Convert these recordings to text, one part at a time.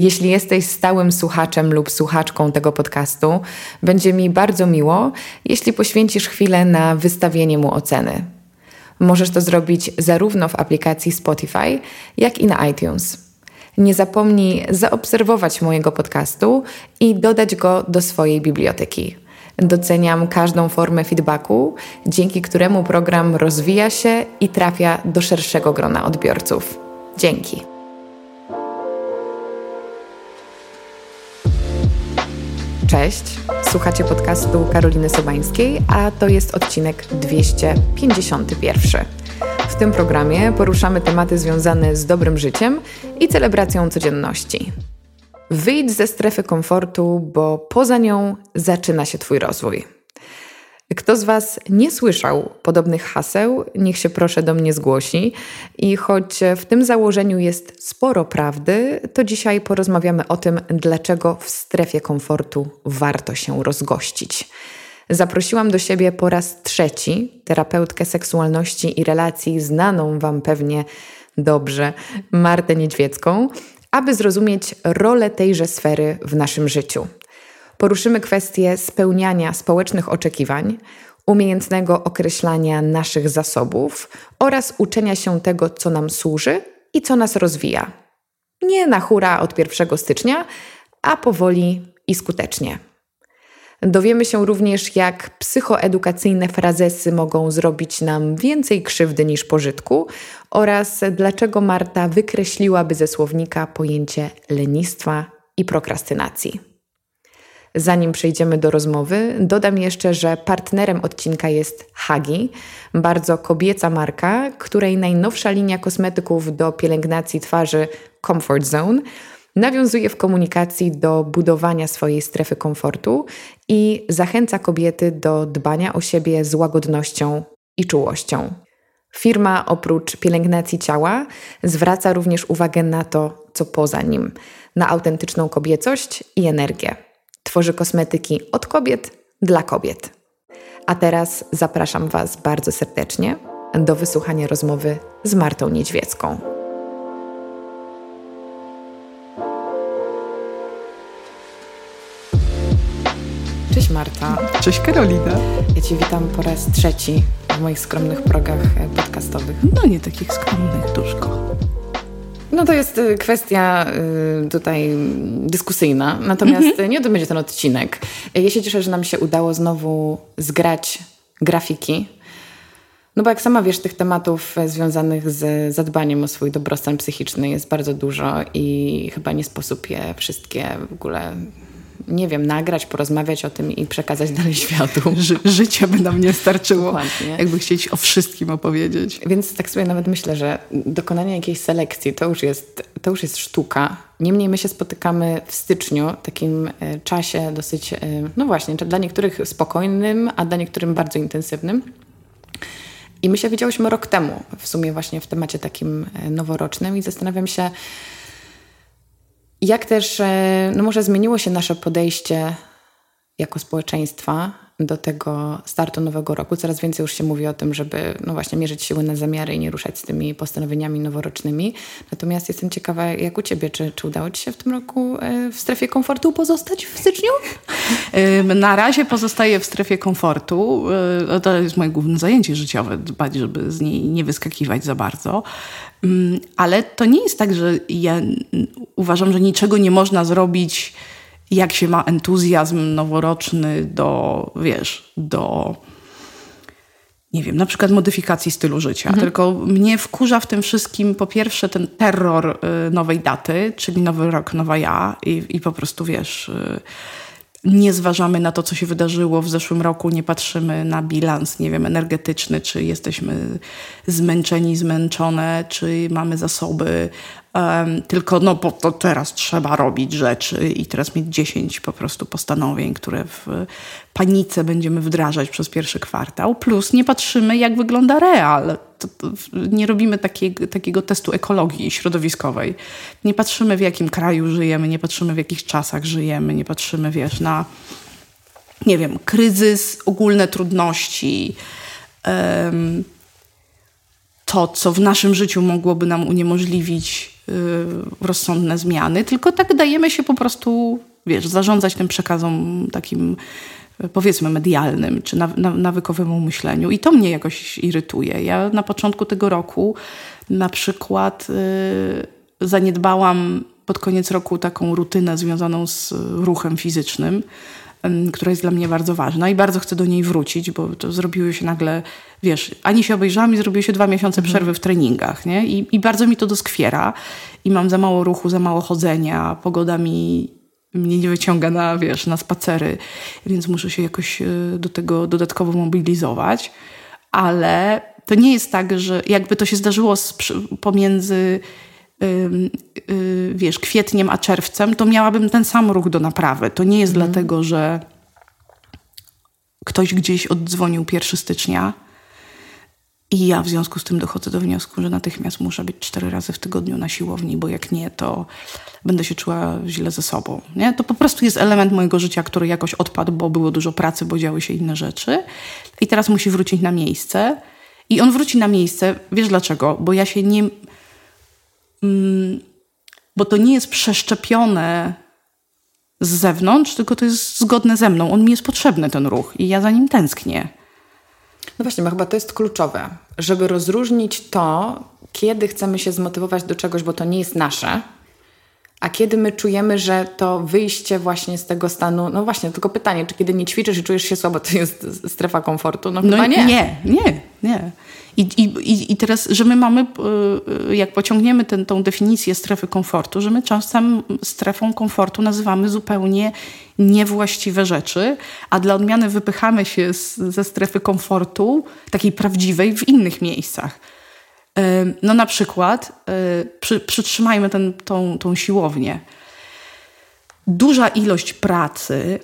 Jeśli jesteś stałym słuchaczem lub słuchaczką tego podcastu, będzie mi bardzo miło, jeśli poświęcisz chwilę na wystawienie mu oceny. Możesz to zrobić zarówno w aplikacji Spotify, jak i na iTunes. Nie zapomnij zaobserwować mojego podcastu i dodać go do swojej biblioteki. Doceniam każdą formę feedbacku, dzięki któremu program rozwija się i trafia do szerszego grona odbiorców. Dzięki. Cześć, słuchacie podcastu Karoliny Sobańskiej, a to jest odcinek 251. W tym programie poruszamy tematy związane z dobrym życiem i celebracją codzienności. Wyjdź ze strefy komfortu, bo poza nią zaczyna się Twój rozwój. Kto z Was nie słyszał podobnych haseł, niech się proszę do mnie zgłosi. I choć w tym założeniu jest sporo prawdy, to dzisiaj porozmawiamy o tym, dlaczego w strefie komfortu warto się rozgościć. Zaprosiłam do siebie po raz trzeci terapeutkę seksualności i relacji, znaną Wam pewnie dobrze, Martę Niedźwiecką, aby zrozumieć rolę tejże sfery w naszym życiu. Poruszymy kwestię spełniania społecznych oczekiwań, umiejętnego określania naszych zasobów oraz uczenia się tego, co nam służy i co nas rozwija. Nie na hura od 1 stycznia, a powoli i skutecznie. Dowiemy się również, jak psychoedukacyjne frazesy mogą zrobić nam więcej krzywdy niż pożytku oraz dlaczego Marta wykreśliłaby ze słownika pojęcie lenistwa i prokrastynacji. Zanim przejdziemy do rozmowy, dodam jeszcze, że partnerem odcinka jest Hagi, bardzo kobieca marka, której najnowsza linia kosmetyków do pielęgnacji twarzy Comfort Zone nawiązuje w komunikacji do budowania swojej strefy komfortu i zachęca kobiety do dbania o siebie z łagodnością i czułością. Firma oprócz pielęgnacji ciała zwraca również uwagę na to, co poza nim, na autentyczną kobiecość i energię. Tworzy kosmetyki od kobiet dla kobiet. A teraz zapraszam Was bardzo serdecznie do wysłuchania rozmowy z Martą Niedźwiecką. Cześć Marta. Cześć Karolina. Ja Cię witam po raz trzeci w moich skromnych progach podcastowych. No nie takich skromnych, duszko. No to jest y, kwestia y, tutaj dyskusyjna, natomiast mhm. nie to będzie ten odcinek. Ja się cieszę, że nam się udało znowu zgrać grafiki. No bo jak sama wiesz, tych tematów związanych z zadbaniem o swój dobrostan psychiczny jest bardzo dużo i chyba nie sposób je wszystkie w ogóle nie wiem, nagrać, porozmawiać o tym i przekazać dalej światu. Ży życie by nam nie starczyło, Dokładnie. jakby chcieć o wszystkim opowiedzieć. Więc tak sobie nawet myślę, że dokonanie jakiejś selekcji to już jest, to już jest sztuka. Niemniej my się spotykamy w styczniu, takim e, czasie dosyć, e, no właśnie, dla niektórych spokojnym, a dla niektórych bardzo intensywnym. I my się widziałyśmy rok temu, w sumie właśnie w temacie takim e, noworocznym i zastanawiam się, jak też, e, no może zmieniło się nasze podejście jako społeczeństwa do tego startu nowego roku. Coraz więcej już się mówi o tym, żeby no właśnie mierzyć siły na zamiary i nie ruszać z tymi postanowieniami noworocznymi. Natomiast jestem ciekawa, jak u Ciebie, czy, czy udało Ci się w tym roku e, w strefie komfortu pozostać w styczniu? Na razie pozostaję w strefie komfortu. E, to jest moje główne zajęcie życiowe, dbać, żeby z niej nie wyskakiwać za bardzo. Mm, ale to nie jest tak, że ja uważam, że niczego nie można zrobić jak się ma entuzjazm noworoczny do, wiesz, do nie wiem, na przykład modyfikacji stylu życia. Mhm. Tylko mnie wkurza w tym wszystkim po pierwsze ten terror y, nowej daty, czyli nowy rok, nowa ja i, i po prostu wiesz... Y, nie zważamy na to, co się wydarzyło w zeszłym roku, nie patrzymy na bilans, nie wiem, energetyczny, czy jesteśmy zmęczeni, zmęczone, czy mamy zasoby, tylko no bo to teraz trzeba robić rzeczy i teraz mieć 10 po prostu postanowień, które w panice będziemy wdrażać przez pierwszy kwartał, plus nie patrzymy, jak wygląda real. Nie robimy takiego, takiego testu ekologii środowiskowej. Nie patrzymy, w jakim kraju żyjemy, nie patrzymy, w jakich czasach żyjemy, nie patrzymy, wiesz, na nie wiem, kryzys, ogólne trudności, um, to, co w naszym życiu mogłoby nam uniemożliwić rozsądne zmiany, tylko tak dajemy się po prostu, wiesz, zarządzać tym przekazom takim powiedzmy medialnym czy nawykowemu myśleniu. I to mnie jakoś irytuje. Ja na początku tego roku na przykład yy, zaniedbałam pod koniec roku taką rutynę związaną z ruchem fizycznym, która jest dla mnie bardzo ważna i bardzo chcę do niej wrócić, bo to zrobiły się nagle, wiesz, ani się obejrzałam i zrobiły się dwa miesiące mhm. przerwy w treningach, nie? I, I bardzo mi to doskwiera i mam za mało ruchu, za mało chodzenia, pogoda mi mnie nie wyciąga na, wiesz, na spacery, więc muszę się jakoś e, do tego dodatkowo mobilizować. Ale to nie jest tak, że jakby to się zdarzyło z, pomiędzy wiesz, kwietniem a czerwcem, to miałabym ten sam ruch do naprawy. To nie jest mhm. dlatego, że ktoś gdzieś oddzwonił 1 stycznia i ja w związku z tym dochodzę do wniosku, że natychmiast muszę być cztery razy w tygodniu na siłowni, bo jak nie, to będę się czuła źle ze sobą. Nie? To po prostu jest element mojego życia, który jakoś odpadł, bo było dużo pracy, bo działy się inne rzeczy. I teraz musi wrócić na miejsce. I on wróci na miejsce. Wiesz dlaczego? Bo ja się nie. Mm, bo to nie jest przeszczepione z zewnątrz, tylko to jest zgodne ze mną. On mi jest potrzebny, ten ruch, i ja za nim tęsknię. No właśnie, bo chyba to jest kluczowe, żeby rozróżnić to, kiedy chcemy się zmotywować do czegoś, bo to nie jest nasze, a kiedy my czujemy, że to wyjście właśnie z tego stanu, no właśnie, tylko pytanie, czy kiedy nie ćwiczysz i czujesz się słabo, to jest strefa komfortu? No, no nie. Nie, nie, nie. I, i, I teraz, że my mamy, y, jak pociągniemy ten, tą definicję strefy komfortu, że my czasem strefą komfortu nazywamy zupełnie niewłaściwe rzeczy, a dla odmiany wypychamy się z, ze strefy komfortu, takiej prawdziwej, w innych miejscach. No na przykład e, przy, przytrzymajmy ten, tą, tą siłownię. Duża ilość pracy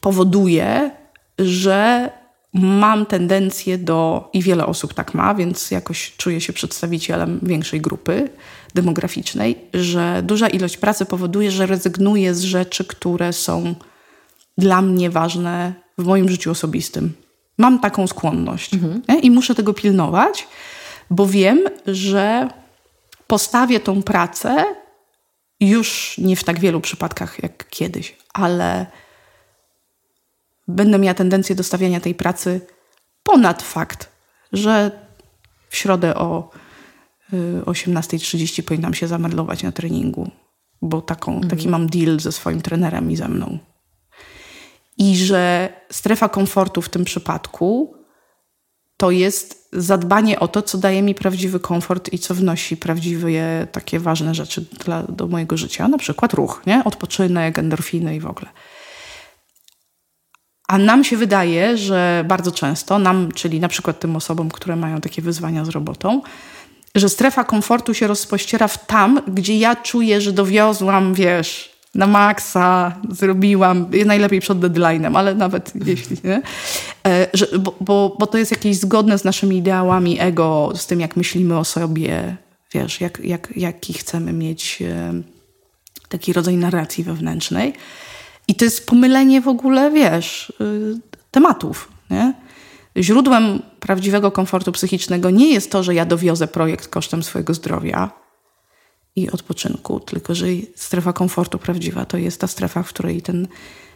powoduje, że mam tendencję do, i wiele osób tak ma, więc jakoś czuję się przedstawicielem większej grupy demograficznej, że duża ilość pracy powoduje, że rezygnuję z rzeczy, które są dla mnie ważne w moim życiu osobistym. Mam taką skłonność mhm. i muszę tego pilnować bo wiem, że postawię tą pracę już nie w tak wielu przypadkach jak kiedyś, ale będę miała tendencję do stawiania tej pracy ponad fakt, że w środę o 18.30 y, powinnam się zameldować na treningu, bo taką, mhm. taki mam deal ze swoim trenerem i ze mną. I że strefa komfortu w tym przypadku to jest zadbanie o to, co daje mi prawdziwy komfort i co wnosi prawdziwe takie ważne rzeczy dla, do mojego życia. Na przykład ruch, nie? odpoczynek, endorfiny i w ogóle. A nam się wydaje, że bardzo często, nam, czyli na przykład tym osobom, które mają takie wyzwania z robotą, że strefa komfortu się rozpościera w tam, gdzie ja czuję, że dowiozłam, wiesz, na maksa zrobiłam, najlepiej przed deadline'em, ale nawet jeśli nie, e, że, bo, bo, bo to jest jakieś zgodne z naszymi ideałami ego, z tym jak myślimy o sobie, wiesz, jak, jak, jaki chcemy mieć e, taki rodzaj narracji wewnętrznej. I to jest pomylenie w ogóle, wiesz, e, tematów, nie? Źródłem prawdziwego komfortu psychicznego nie jest to, że ja dowiozę projekt kosztem swojego zdrowia, i odpoczynku, tylko że strefa komfortu prawdziwa to jest ta strefa, w której ten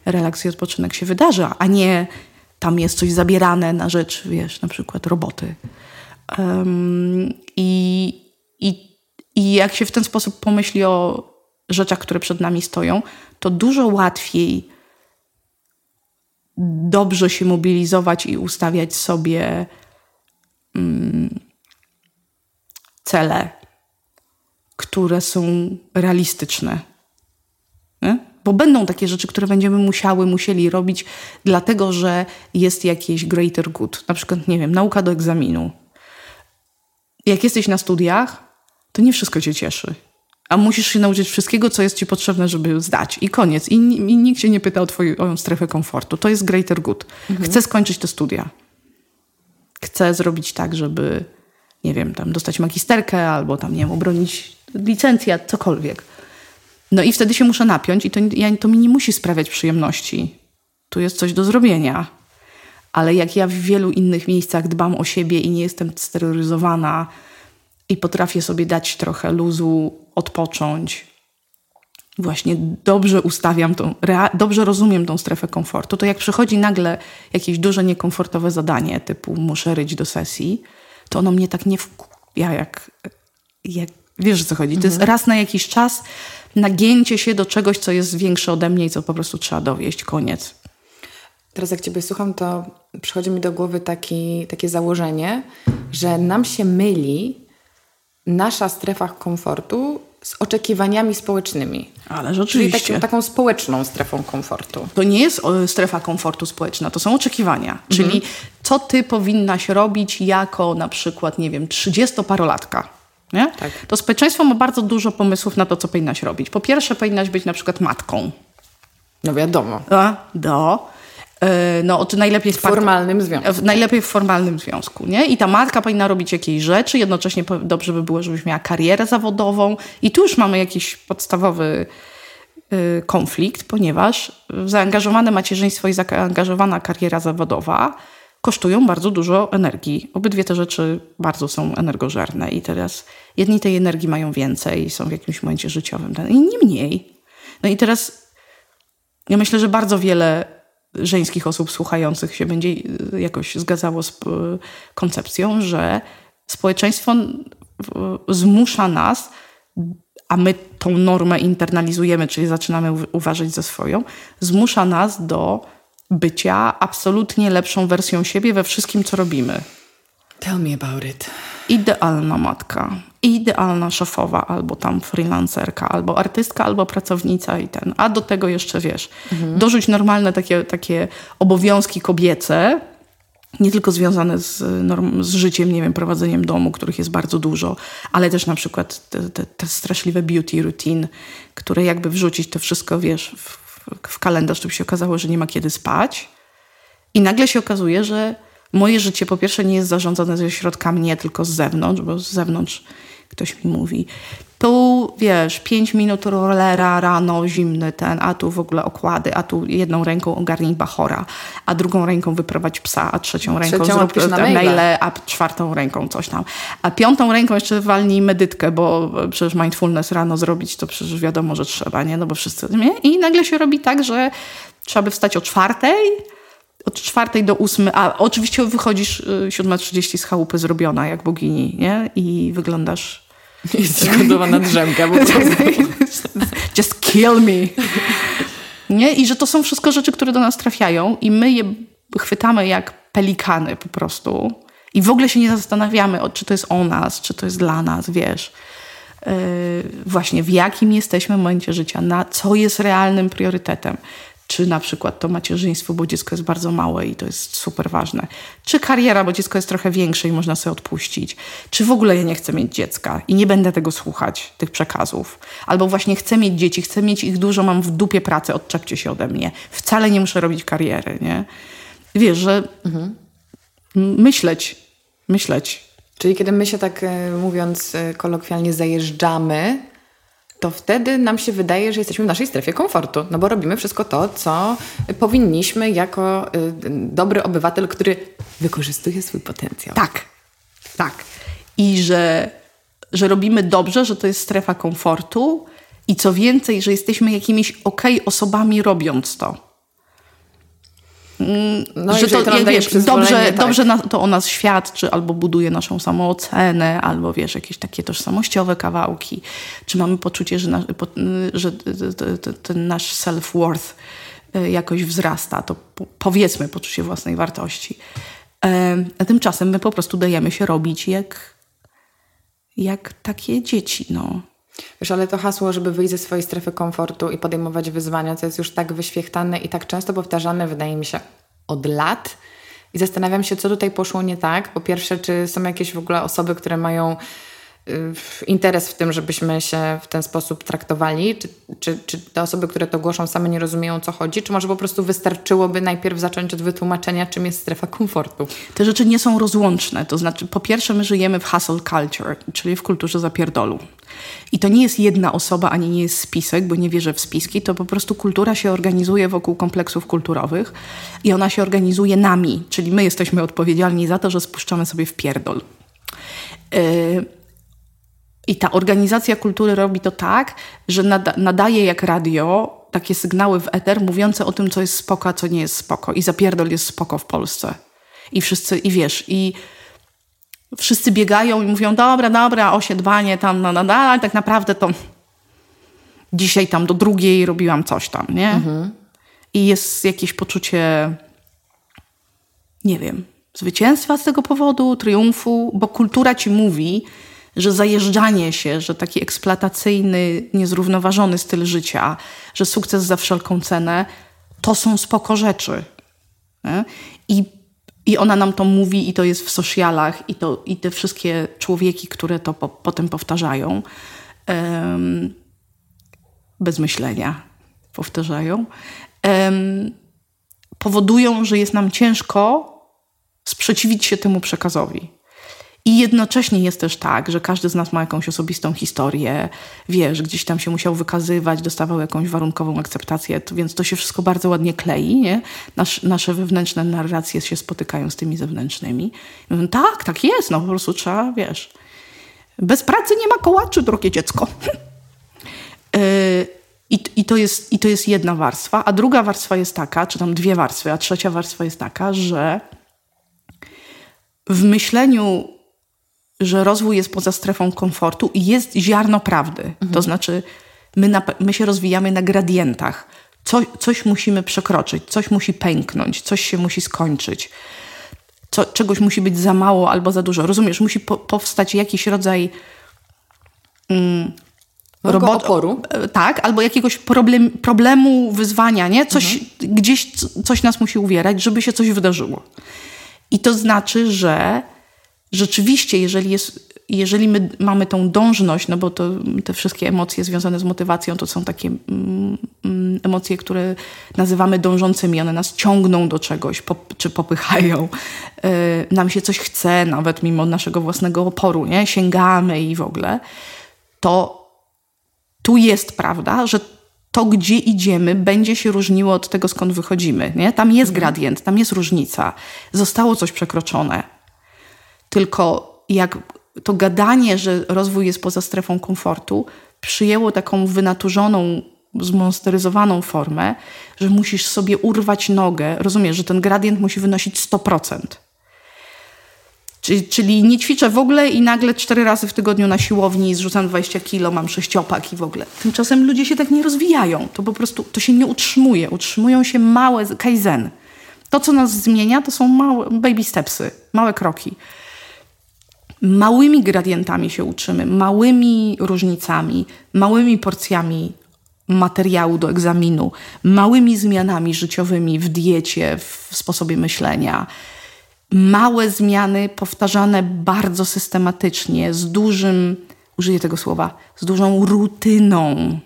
relaks i odpoczynek się wydarza, a nie tam jest coś zabierane na rzecz, wiesz, na przykład roboty. Um, i, i, I jak się w ten sposób pomyśli o rzeczach, które przed nami stoją, to dużo łatwiej dobrze się mobilizować i ustawiać sobie um, cele które są realistyczne. Nie? Bo będą takie rzeczy, które będziemy musiały, musieli robić, dlatego że jest jakieś greater good. Na przykład, nie wiem, nauka do egzaminu. Jak jesteś na studiach, to nie wszystko cię cieszy. A musisz się nauczyć wszystkiego, co jest ci potrzebne, żeby zdać. I koniec. I, i nikt się nie pyta o twoją strefę komfortu. To jest greater good. Mhm. Chcę skończyć te studia. Chcę zrobić tak, żeby, nie wiem, tam dostać magisterkę albo tam, nie wiem, obronić licencja, cokolwiek. No i wtedy się muszę napiąć i to, ja, to mi nie musi sprawiać przyjemności. Tu jest coś do zrobienia. Ale jak ja w wielu innych miejscach dbam o siebie i nie jestem steroryzowana i potrafię sobie dać trochę luzu, odpocząć, właśnie dobrze ustawiam tą, dobrze rozumiem tą strefę komfortu, to jak przychodzi nagle jakieś duże niekomfortowe zadanie, typu muszę ryć do sesji, to ono mnie tak nie wkupia, jak, jak wiesz o co chodzi. To jest mhm. raz na jakiś czas nagięcie się do czegoś, co jest większe ode mnie i co po prostu trzeba dowieść. Koniec. Teraz jak Ciebie słucham, to przychodzi mi do głowy taki, takie założenie, że nam się myli nasza strefa komfortu z oczekiwaniami społecznymi. Ale rzeczywiście. Czyli taką, taką społeczną strefą komfortu. To nie jest strefa komfortu społeczna, to są oczekiwania. Mhm. Czyli co ty powinnaś robić jako na przykład, nie wiem, trzydziestoparolatka. Nie? Tak. To społeczeństwo ma bardzo dużo pomysłów na to, co powinnaś robić. Po pierwsze, powinnaś być na przykład matką. No wiadomo. A, do. E, no, czy najlepiej w formalnym związku. W, najlepiej w formalnym związku, nie? I ta matka powinna robić jakieś rzeczy, jednocześnie dobrze by było, żebyś miała karierę zawodową. I tu już mamy jakiś podstawowy y, konflikt, ponieważ zaangażowane macierzyństwo i zaangażowana kariera zawodowa kosztują bardzo dużo energii. Obydwie te rzeczy bardzo są energożerne i teraz jedni tej energii mają więcej i są w jakimś momencie życiowym, inni mniej. No i teraz ja myślę, że bardzo wiele żeńskich osób słuchających się będzie y, jakoś zgadzało z y, koncepcją, że społeczeństwo zmusza nas, a my tą normę internalizujemy, czyli zaczynamy uważać za swoją, zmusza nas do bycia absolutnie lepszą wersją siebie we wszystkim, co robimy. Tell me about it. Idealna matka, idealna szefowa, albo tam freelancerka, albo artystka, albo pracownica i ten. A do tego jeszcze wiesz, mhm. dorzuć normalne takie, takie obowiązki kobiece, nie tylko związane z, norm, z życiem, nie wiem, prowadzeniem domu, których jest bardzo dużo, ale też na przykład te, te, te straszliwe beauty routine, które jakby wrzucić to wszystko, wiesz, w, w kalendarz, to by się okazało, że nie ma kiedy spać. I nagle się okazuje, że moje życie po pierwsze nie jest zarządzane ze środka mnie, tylko z zewnątrz, bo z zewnątrz ktoś mi mówi. Tu wiesz, pięć minut rollera rano, zimny ten, a tu w ogóle okłady, a tu jedną ręką ogarnij bachora, a drugą ręką wyprowadź psa, a trzecią ręką trzecią zrób na maile, a czwartą ręką coś tam. A piątą ręką jeszcze walnij medytkę, bo przecież mindfulness rano zrobić, to przecież wiadomo, że trzeba, nie? No bo wszyscy, nie? I nagle się robi tak, że trzeba by wstać o czwartej, od czwartej do ósmej, a oczywiście wychodzisz 7.30 y, z chałupy zrobiona jak bogini, nie? I wyglądasz... Jest zgodowana drzemka. Bo Just kill me. Nie? I że to są wszystko rzeczy, które do nas trafiają i my je chwytamy jak pelikany po prostu. I w ogóle się nie zastanawiamy, czy to jest o nas, czy to jest dla nas, wiesz. Yy, właśnie w jakim jesteśmy momencie życia, na co jest realnym priorytetem czy na przykład to macierzyństwo, bo dziecko jest bardzo małe i to jest super ważne, czy kariera, bo dziecko jest trochę większe i można sobie odpuścić, czy w ogóle ja nie chcę mieć dziecka i nie będę tego słuchać, tych przekazów, albo właśnie chcę mieć dzieci, chcę mieć ich dużo, mam w dupie pracę, odczepcie się ode mnie, wcale nie muszę robić kariery, nie? Wiesz, że mhm. myśleć, myśleć. Czyli kiedy my się tak, e, mówiąc e, kolokwialnie, zajeżdżamy to wtedy nam się wydaje, że jesteśmy w naszej strefie komfortu, no bo robimy wszystko to, co powinniśmy jako y, dobry obywatel, który wykorzystuje swój potencjał. Tak, tak. I że, że robimy dobrze, że to jest strefa komfortu i co więcej, że jesteśmy jakimiś ok osobami robiąc to. Mm, no że to, to wiesz, dobrze, tak. dobrze na, to o nas świadczy, albo buduje naszą samoocenę, albo wiesz, jakieś takie tożsamościowe kawałki. Czy mamy poczucie, że, na, że ten nasz self-worth y, jakoś wzrasta, to powiedzmy poczucie własnej wartości. A tymczasem my po prostu dajemy się robić jak, jak takie dzieci, no. Wiesz, ale to hasło, żeby wyjść ze swojej strefy komfortu i podejmować wyzwania, to jest już tak wyświechtane i tak często powtarzane, wydaje mi się, od lat. I zastanawiam się, co tutaj poszło nie tak. Po pierwsze, czy są jakieś w ogóle osoby, które mają Y, interes w tym, żebyśmy się w ten sposób traktowali? Czy, czy, czy te osoby, które to głoszą, same nie rozumieją, o co chodzi? Czy może po prostu wystarczyłoby najpierw zacząć od wytłumaczenia, czym jest strefa komfortu? Te rzeczy nie są rozłączne. To znaczy, po pierwsze, my żyjemy w hustle culture, czyli w kulturze zapierdolu. I to nie jest jedna osoba, ani nie jest spisek, bo nie wierzę w spiski, to po prostu kultura się organizuje wokół kompleksów kulturowych i ona się organizuje nami, czyli my jesteśmy odpowiedzialni za to, że spuszczamy sobie w pierdol. Yy, I ta organizacja kultury robi to tak, że nada, nadaje jak radio takie sygnały w eter mówiące o tym, co jest spoko, a co nie jest spoko. I zapierdol jest spoko w Polsce. I wszyscy, i wiesz, i wszyscy biegają i mówią, dobra, dobra, osiedwanie tam, no, no, no, ale tak naprawdę to dzisiaj tam do drugiej robiłam coś tam, nie? Mhm. I jest jakieś poczucie, nie wiem, zwycięstwa z tego powodu, triumfu, bo kultura ci mówi, że zajeżdżanie się, że taki eksploatacyjny, niezrównoważony styl życia, że sukces za wszelką cenę, to są spoko rzeczy. Nie? I, I ona nam to mówi, i to jest w socialach, i, to, i te wszystkie człowieki, które to po, potem powtarzają, um, bez myślenia powtarzają, um, powodują, że jest nam ciężko sprzeciwić się temu przekazowi. I jednocześnie jest też tak, że każdy z nas ma jakąś osobistą historię, wiesz, gdzieś tam się musiał wykazywać, dostawał jakąś warunkową akceptację, to, więc to się wszystko bardzo ładnie klei, nie? Nasz, nasze wewnętrzne narracje się spotykają z tymi zewnętrznymi. Mówię, tak, tak jest, no po prostu trzeba, wiesz, bez pracy nie ma kołaczy, drogie dziecko. yy, I, i, to jest, I to jest jedna warstwa, a druga warstwa jest taka, czy tam dwie warstwy, a trzecia warstwa jest taka, że w myśleniu że rozwój jest poza strefą komfortu i jest ziarno prawdy. Mhm. To znaczy, my, na, my się rozwijamy na gradientach. Co, coś musimy przekroczyć, coś musi pęknąć, coś się musi skończyć. Co, czegoś musi być za mało albo za dużo. Rozumiesz, musi po, powstać jakiś rodzaj mm, robot, oporu. Tak, albo jakiegoś problem, problemu, wyzwania, nie? Coś, mhm. Gdzieś coś nas musi uwierać, żeby się coś wydarzyło. I to znaczy, że rzeczywiście, jeżeli, jest, jeżeli my mamy tą dążność, no bo to, te wszystkie emocje związane z motywacją to są takie mm, mm, emocje, które nazywamy dążącymi, one nas ciągną do czegoś, pop, czy popychają. Yy, nam się coś chce, nawet mimo naszego własnego oporu, nie? sięgamy i w ogóle, to tu jest prawda, że to, gdzie idziemy, będzie się różniło od tego, skąd wychodzimy. Nie? Tam jest mhm. gradient, tam jest różnica. Zostało coś przekroczone tylko jak to gadanie, że rozwój jest poza strefą komfortu, przyjęło taką wynaturzoną, zmonsteryzowaną formę, że musisz sobie urwać nogę. Rozumiesz, że ten gradient musi wynosić 100%. Czyli, nie ćwiczę w ogóle i nagle cztery razy w tygodniu na siłowni zrzucam 20 kilo, mam sześciopak i w ogóle. Tymczasem ludzie się tak nie rozwijają. To po prostu to się nie utrzymuje. Utrzymują się małe kaizen. To, co nas zmienia, to są małe baby stepsy, małe kroki małymi gradientami się uczymy, małymi różnicami, małymi porcjami materiału do egzaminu, małymi zmianami życiowymi w diecie, w sposobie myślenia. Małe zmiany powtarzane bardzo systematycznie, z dużym, użyję tego słowa, z dużą rutyną,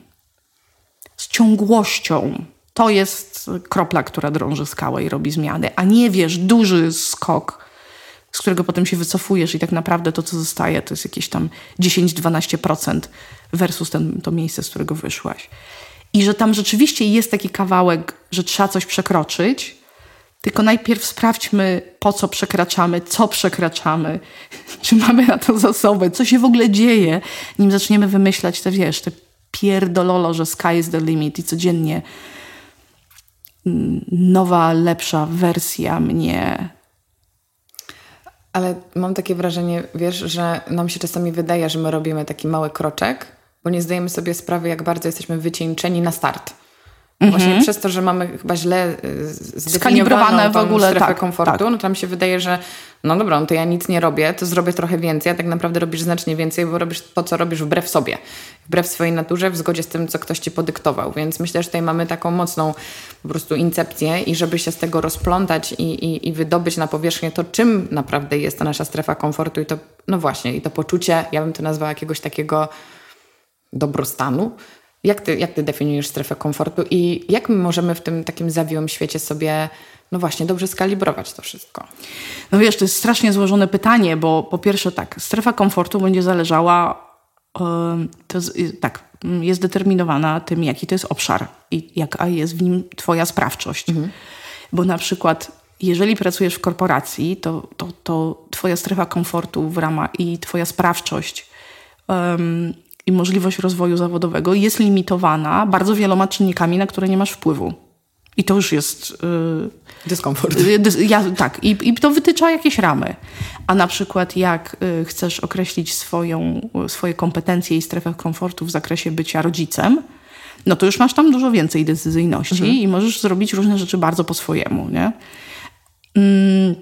z ciągłością. To jest kropla, która drąży skałę i robi zmiany, a nie wiesz, duży skok z którego potem się wycofujesz i tak naprawdę to, co zostaje, to jest jakieś tam 10-12% versus ten, to miejsce, z którego wyszłaś. I że tam rzeczywiście jest taki kawałek, że trzeba coś przekroczyć, tylko najpierw sprawdźmy, po co przekraczamy, co przekraczamy, czy mamy na to zasoby, co się w ogóle dzieje, nim zaczniemy wymyślać te, wiesz, te pierdololo, że sky is the limit i codziennie mm, nowa, lepsza wersja mnie ale mam takie wrażenie, wiesz, że nam się czasami wydaje, że my robimy taki mały kroczek, bo nie zdajemy sobie sprawy, jak bardzo jesteśmy wycieńczeni na start. Mhm. Właśnie przez to, że mamy chyba źle y, zdefiniowaną w ogóle strefę tak, komfortu, tak. no to nam się wydaje, że no dobra, no to ja nic nie robię, to zrobię trochę więcej, a tak naprawdę robisz znacznie więcej, bo robisz to, co robisz wbrew sobie, wbrew swojej naturze, w zgodzie z tym, co ktoś ci podyktował. Więc myślę, że tutaj mamy taką mocną po prostu incepcję i żeby się z tego rozplątać i, i, i wydobyć na powierzchnię to, czym naprawdę jest ta nasza strefa komfortu i to, no właśnie, i to poczucie, ja bym to nazwała jakiegoś takiego dobrostanu, jak ty, jak ty definiujesz strefę komfortu i jak my możemy w tym takim zawiłym świecie sobie, no właśnie, dobrze skalibrować to wszystko? No wiesz, to jest strasznie złożone pytanie, bo po pierwsze tak, strefa komfortu będzie zależała, to jest, tak, jest determinowana tym, jaki to jest obszar i jaka jest w nim twoja sprawczość. Mhm. Bo na przykład jeżeli pracujesz w korporacji, to, to, to twoja strefa komfortu w ramach i twoja sprawczość um, i możliwość rozwoju zawodowego jest limitowana bardzo wieloma czynnikami, na które nie masz wpływu. I to już jest. Yy, Dyskomfort. Yy, ja, tak, i, i to wytycza jakieś ramy. A na przykład, jak yy, chcesz określić swoją, swoje kompetencje i strefę komfortu w zakresie bycia rodzicem, no to już masz tam dużo więcej decyzyjności mhm. i możesz zrobić różne rzeczy bardzo po swojemu. Nie? Mm,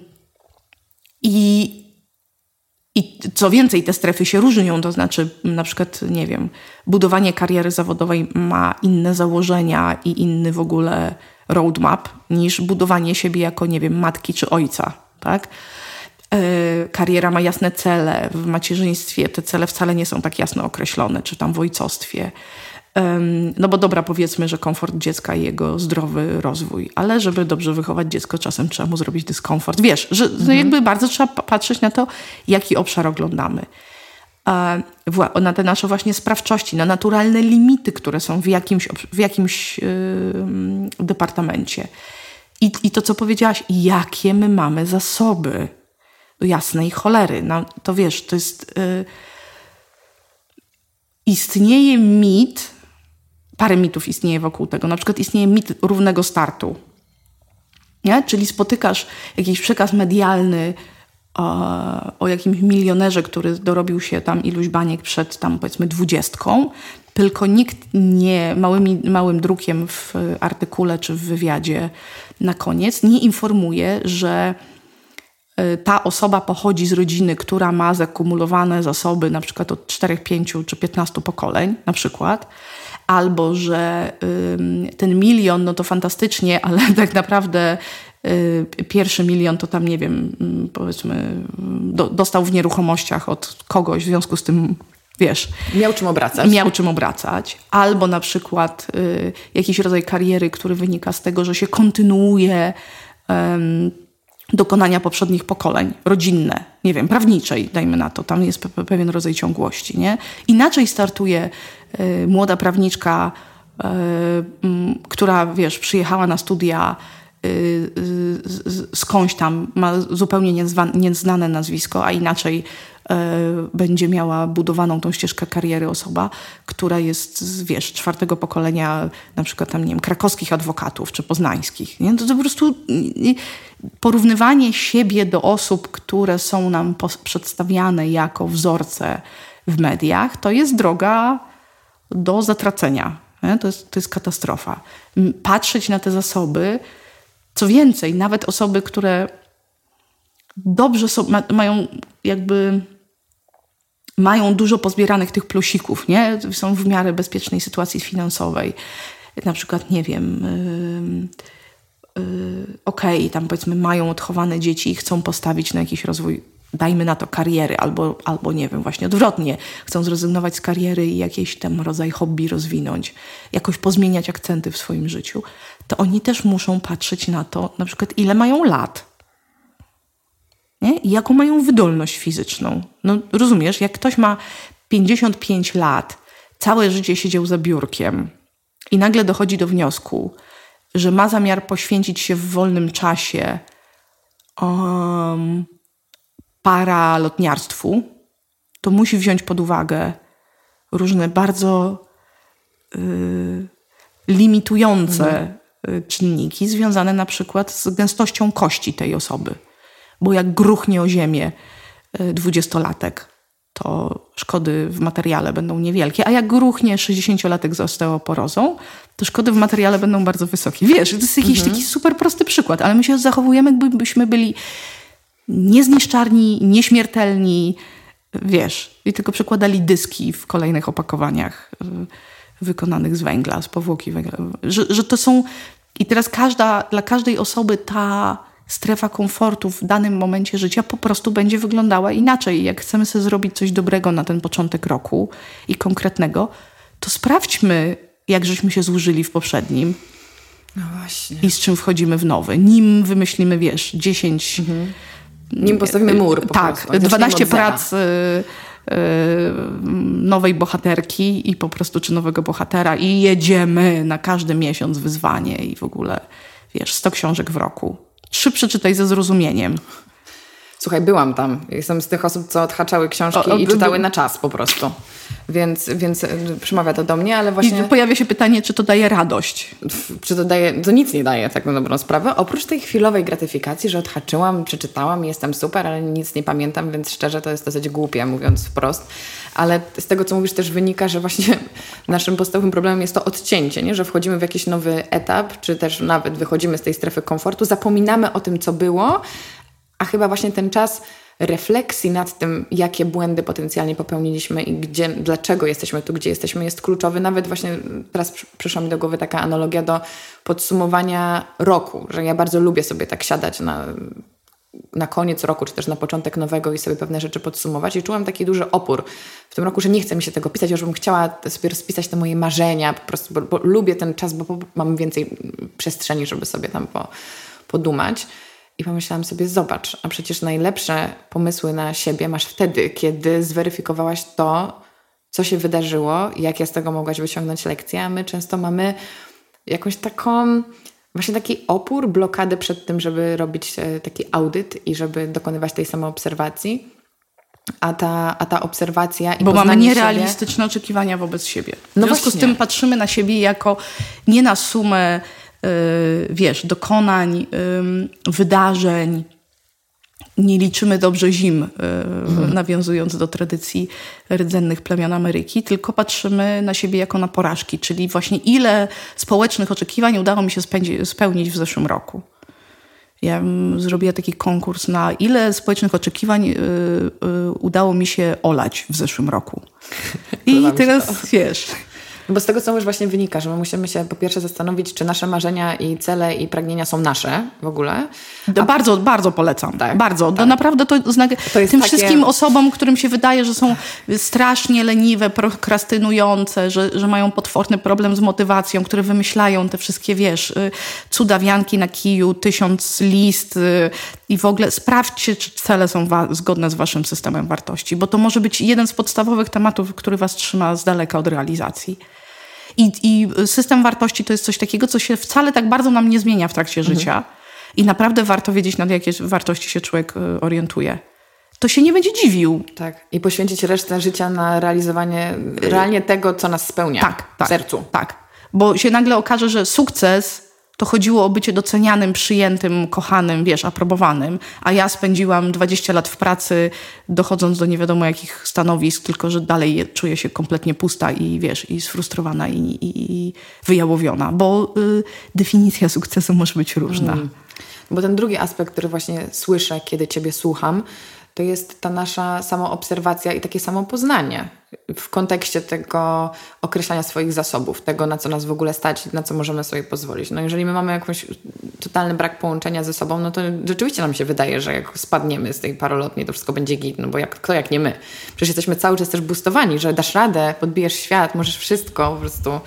I i co więcej, te strefy się różnią, to znaczy na przykład, nie wiem, budowanie kariery zawodowej ma inne założenia i inny w ogóle roadmap niż budowanie siebie jako, nie wiem, matki czy ojca, tak? Yy, kariera ma jasne cele. W macierzyństwie te cele wcale nie są tak jasno określone, czy tam w ojcostwie. No bo dobra, powiedzmy, że komfort dziecka i jego zdrowy rozwój, ale żeby dobrze wychować dziecko, czasem trzeba mu zrobić dyskomfort. Wiesz, że mhm. jakby bardzo trzeba patrzeć na to, jaki obszar oglądamy. Na te nasze właśnie sprawczości, na naturalne limity, które są w jakimś, w jakimś yy, departamencie. I, I to, co powiedziałaś, jakie my mamy zasoby do jasnej cholery. No, to wiesz, to jest... Yy, istnieje mit, parę mitów istnieje wokół tego. Na przykład istnieje mit równego startu. Nie? Czyli spotykasz jakiś przekaz medialny o, o jakimś milionerze, który dorobił się tam iluś baniek przed tam powiedzmy dwudziestką, tylko nikt nie małymi, małym drukiem w artykule czy w wywiadzie na koniec nie informuje, że y, ta osoba pochodzi z rodziny, która ma zakumulowane zasoby na przykład od 4, 5 czy 15 pokoleń na przykład, albo że ten milion, no to fantastycznie, ale tak naprawdę y, pierwszy milion to tam, nie wiem, mm, powiedzmy, do, dostał w nieruchomościach od kogoś, w związku z tym wiesz. Miał czym obracać. Miał czym obracać. Albo na przykład y, jakiś rodzaj kariery, który wynika z tego, że się kontynuuje dokonania poprzednich pokoleń, rodzinne, nie wiem, prawniczej, dajmy na to, tam jest pe pewien rodzaj ciągłości, nie? Inaczej startuje y, młoda prawniczka, y, y, która, wiesz, przyjechała na studia y, skądś tam, ma zupełnie nieznane nazwisko, a inaczej E, będzie miała budowaną tą ścieżkę kariery osoba, która jest, wiesz, czwartego pokolenia na przykład tam, nie wiem, krakowskich adwokatów czy poznańskich. Nie? To, to po prostu porównywanie siebie do osób, które są nam przedstawiane jako wzorce w mediach, to jest droga do zatracenia. To, jest, to jest katastrofa. Patrzeć na te zasoby, co więcej, nawet osoby, które dobrze są, ma, mają jakby mają dużo pozbieranych tych plusików, nie? Są w miarę bezpiecznej sytuacji finansowej. Na przykład, nie wiem, yy, okej, okay, tam powiedzmy mają odchowane dzieci i chcą postawić na jakiś rozwój, dajmy na to kariery, albo, albo nie wiem, właśnie odwrotnie, chcą zrezygnować z kariery i jakiś tam rodzaj hobby rozwinąć, jakoś pozmieniać akcenty w swoim życiu, to oni też muszą patrzeć na to, na przykład ile mają lat nie? i jaką mają wydolność fizyczną. No, rozumiesz, jak ktoś ma 55 lat, całe życie siedział za biurkiem i nagle dochodzi do wniosku, że ma zamiar poświęcić się w wolnym czasie um, paralotniarstwu, to musi wziąć pod uwagę różne bardzo y, limitujące mhm. czynniki związane na przykład z gęstością kości tej osoby bo jak gruchnie o ziemię e, dwudziestolatek, to szkody w materiale będą niewielkie, a jak gruchnie 60-latek z osteoporozą, to szkody w materiale będą bardzo wysokie. Wiesz, to jest jakiś mhm. taki super prosty przykład, ale my się zachowujemy, jakbyśmy byli niezniszczarni, nieśmiertelni, wiesz, i tylko przekładali dyski w kolejnych opakowaniach e, wykonanych z węgla, z powłoki węgla. Że, że to są... I teraz każda, dla każdej osoby ta strefa komfortu w danym momencie życia po prostu będzie wyglądała inaczej. Jak chcemy sobie zrobić coś dobrego na ten początek roku i konkretnego, to sprawdźmy, jak żeśmy się złożyli w poprzednim. No właśnie. I z czym wchodzimy w nowy. Nim wymyślimy, wiesz, 10. Mhm. Nim postawimy mur. Po tak, prostu. 12 prac. Y, y, nowej bohaterki i po prostu czy nowego bohatera i jedziemy na każdy miesiąc wyzwanie i w ogóle wiesz, 100 książek w roku trzy przeczytaj ze zrozumieniem. Słuchaj, byłam tam. Jestem z tych osób, co odhaczały książki o, o, i czytały na czas po prostu. Więc, więc e, przemawia to do mnie, ale właśnie... I pojawia się pytanie, czy to daje radość? Czy to daje... To nic nie daje, tak na dobrą sprawę. Oprócz tej chwilowej gratyfikacji, że odhaczyłam, przeczytałam i jestem super, ale nic nie pamiętam, więc szczerze to jest dosyć głupie, mówiąc wprost. Ale z tego, co mówisz, też wynika, że właśnie naszym podstawowym problemem jest to odcięcie, nie? że wchodzimy w jakiś nowy etap, czy też nawet wychodzimy z tej strefy komfortu, zapominamy o tym, co było, a chyba właśnie ten czas refleksji nad tym, jakie błędy potencjalnie popełniliśmy i gdzie, dlaczego jesteśmy tu, gdzie jesteśmy, jest kluczowy. Nawet właśnie teraz przyszła mi do głowy taka analogia do podsumowania roku, że ja bardzo lubię sobie tak siadać na, na koniec roku, czy też na początek nowego i sobie pewne rzeczy podsumować. I czułam taki duży opór w tym roku, że nie chcę mi się tego pisać, już bym chciała sobie rozpisać te moje marzenia, po prostu, bo, bo lubię ten czas, bo mam więcej przestrzeni, żeby sobie tam po, podumać. I pomyślałam sobie, zobacz, a przecież najlepsze pomysły na siebie masz wtedy, kiedy zweryfikowałaś to, co się wydarzyło, jakie z tego mogłaś wyciągnąć lekcje, a my często mamy jakąś taką, właśnie taki opór, blokadę przed tym, żeby robić e, taki audyt i żeby dokonywać tej samoobserwacji. A ta, a ta obserwacja i Bo mamy nierealistyczne siebie... oczekiwania wobec siebie. W no związku właśnie. z tym patrzymy na siebie jako nie na sumę wiesz, dokonań, wydarzeń. Nie liczymy dobrze zim, y, mhm. nawiązując do tradycji rdzennych plemion Ameryki, tylko patrzymy na siebie jako na porażki, czyli właśnie ile społecznych oczekiwań udało mi się spełnić w zeszłym roku. Ja zrobiła taki konkurs na ile społecznych oczekiwań y, udało mi się olać w zeszłym roku. I teraz wiesz. Bo z tego, co już właśnie wynika, że my musimy się po pierwsze zastanowić, czy nasze marzenia i cele i pragnienia są nasze w ogóle. A... Bardzo, bardzo polecam. Tak, bardzo. Tak. Naprawdę to, znak... to tym takie... wszystkim osobom, którym się wydaje, że są strasznie leniwe, prokrastynujące, że, że mają potworny problem z motywacją, które wymyślają te wszystkie, wiesz, y, cudawianki na kiju, tysiąc list y, i w ogóle sprawdźcie, czy cele są zgodne z waszym systemem wartości, bo to może być jeden z podstawowych tematów, który was trzyma z daleka od realizacji. I, I, system wartości to jest coś takiego, co się wcale tak bardzo nam nie zmienia w trakcie mhm. życia. I naprawdę warto wiedzieć, na jakie wartości się człowiek y, orientuje. To się nie będzie dziwił. Tak. I poświęcić resztę życia na realizowanie realnie tego, co nas spełnia tak, tak, w sercu. Tak. Bo się nagle okaże, że sukces to chodziło o bycie docenianym, przyjętym, kochanym, wiesz, aprobowanym, a ja spędziłam 20 lat w pracy, dochodząc do nie wiadomo jakich stanowisk, tylko że dalej czuję się kompletnie pusta i wiesz, i sfrustrowana i, i, i wyjałowiona, bo y, definicja sukcesu może być różna. Mm. Bo ten drugi aspekt, który właśnie słyszę, kiedy Ciebie słucham, to jest ta nasza samoobserwacja i takie samopoznanie w kontekście tego określania swoich zasobów, tego na co nas w ogóle stać, na co możemy sobie pozwolić. No jeżeli my mamy jakiś totalny brak połączenia ze sobą, no to rzeczywiście nam się wydaje, że jak spadniemy z tej parolotni, to wszystko będzie git, no bo jak, kto jak nie my. Przecież jesteśmy cały czas też boostowani, że dasz radę, podbijesz świat, możesz wszystko, po prostu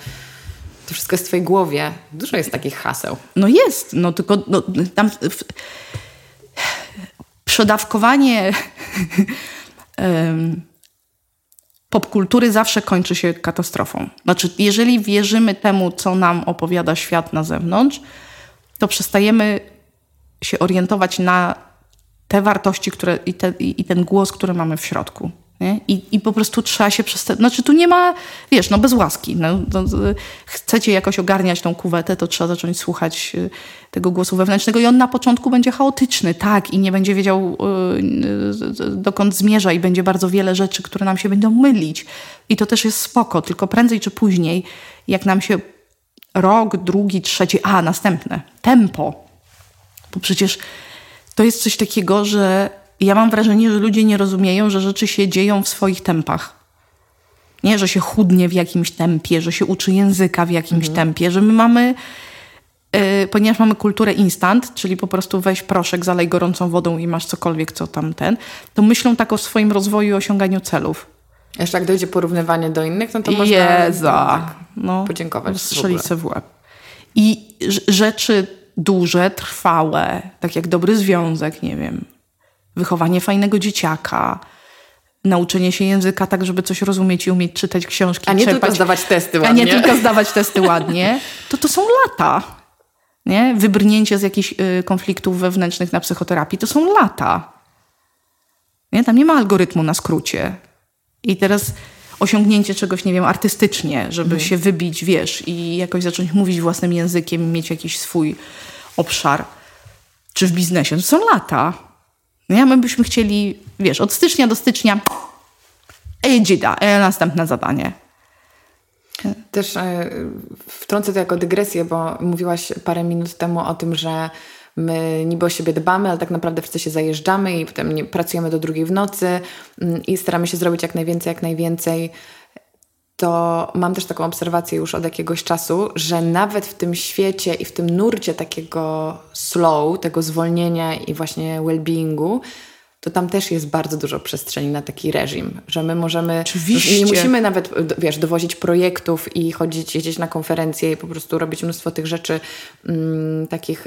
to wszystko jest w twojej głowie. Dużo jest takich haseł. No jest, no tylko no, tam... W przedawkowanie popkultury zawsze kończy się katastrofą. Znaczy, jeżeli wierzymy temu, co nam opowiada świat na zewnątrz, to przestajemy się orientować na te wartości które, i, te, i ten głos, który mamy w środku. Nie? I, I po prostu trzeba się przestać. Znaczy, tu nie ma, wiesz, no bez łaski. No, no, chcecie jakoś ogarniać tą kuwetę, to trzeba zacząć słuchać y, tego głosu wewnętrznego, i on na początku będzie chaotyczny, tak, i nie będzie wiedział, yy, dokąd zmierza, i będzie bardzo wiele rzeczy, które nam się będą mylić. I to też jest spoko, tylko prędzej czy później, jak nam się rok, drugi, trzeci, a następne, tempo. Bo przecież to jest coś takiego, że ja mam wrażenie, że ludzie nie rozumieją, że rzeczy się dzieją w swoich tempach. Nie, że się chudnie w jakimś tempie, że się uczy języka w jakimś mhm. tempie, że my mamy, yy, ponieważ mamy kulturę instant, czyli po prostu weź proszek, zalej gorącą wodą i masz cokolwiek, co tam ten, to myślą tak o swoim rozwoju i osiąganiu celów. Jeszcze jak dojdzie porównywanie do innych, no to można Jeza. Tak, no, podziękować. Strzelić sobie w łeb. I rzeczy duże, trwałe, tak jak dobry związek, nie wiem, wychowanie fajnego dzieciaka, nauczenie się języka tak, żeby coś rozumieć i umieć czytać książki. A nie czerpać, tylko zdawać testy ładnie. A nie tylko zdawać testy ładnie. To to są lata. Nie? Wybrnięcie z jakichś y, konfliktów wewnętrznych na psychoterapii to są lata. Nie? Tam nie ma algorytmu na skrócie. I teraz osiągnięcie czegoś, nie wiem, artystycznie, żeby mhm. się wybić, wiesz, i jakoś zacząć mówić własnym językiem, mieć jakiś swój obszar, czy w biznesie, to są lata. Nie? My byśmy chcieli, wiesz, od stycznia do stycznia Ej, dzida, e, następne zadanie. Też e, wtrącę to jako dygresję, bo mówiłaś parę minut temu o tym, że my niby o siebie dbamy, ale tak naprawdę wszyscy się zajeżdżamy i potem pracujemy do drugiej w nocy mm, i staramy się zrobić jak najwięcej, jak najwięcej. To mam też taką obserwację już od jakiegoś czasu, że nawet w tym świecie i w tym nurcie takiego slow, tego zwolnienia i właśnie well-beingu, to tam też jest bardzo dużo przestrzeni na taki reżim, że my możemy. Oczywiście. Nie musimy nawet, wiesz, dowozić projektów i chodzić, jeździć na konferencje i po prostu robić mnóstwo tych rzeczy mm, takich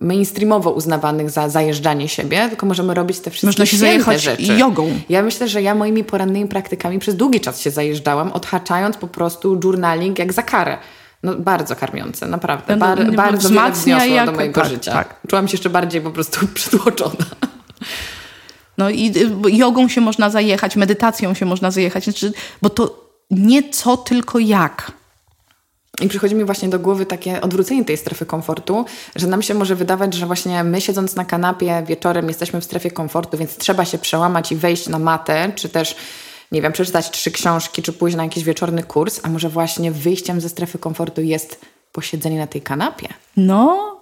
mainstreamowo uznawanych za zajeżdżanie siebie, tylko możemy robić te wszystkie Można się zajechać rzeczy. jogą. Ja myślę, że ja moimi porannymi praktykami przez długi czas się zajeżdżałam, odhaczając po prostu journaling jak za karę. No, bardzo karmiące, naprawdę. No, Bar, no, bardzo wiele jak, do mojego tak, życia. Tak. Czułam się jeszcze bardziej po prostu przytłoczona. No i jogą się można zajechać, medytacją się można zajechać, znaczy, bo to nie co, tylko jak. I przychodzi mi właśnie do głowy takie odwrócenie tej strefy komfortu, że nam się może wydawać, że właśnie my siedząc na kanapie wieczorem jesteśmy w strefie komfortu, więc trzeba się przełamać i wejść na matę, czy też nie wiem, przeczytać trzy książki, czy pójść na jakiś wieczorny kurs, a może właśnie wyjściem ze strefy komfortu jest posiedzenie na tej kanapie. No,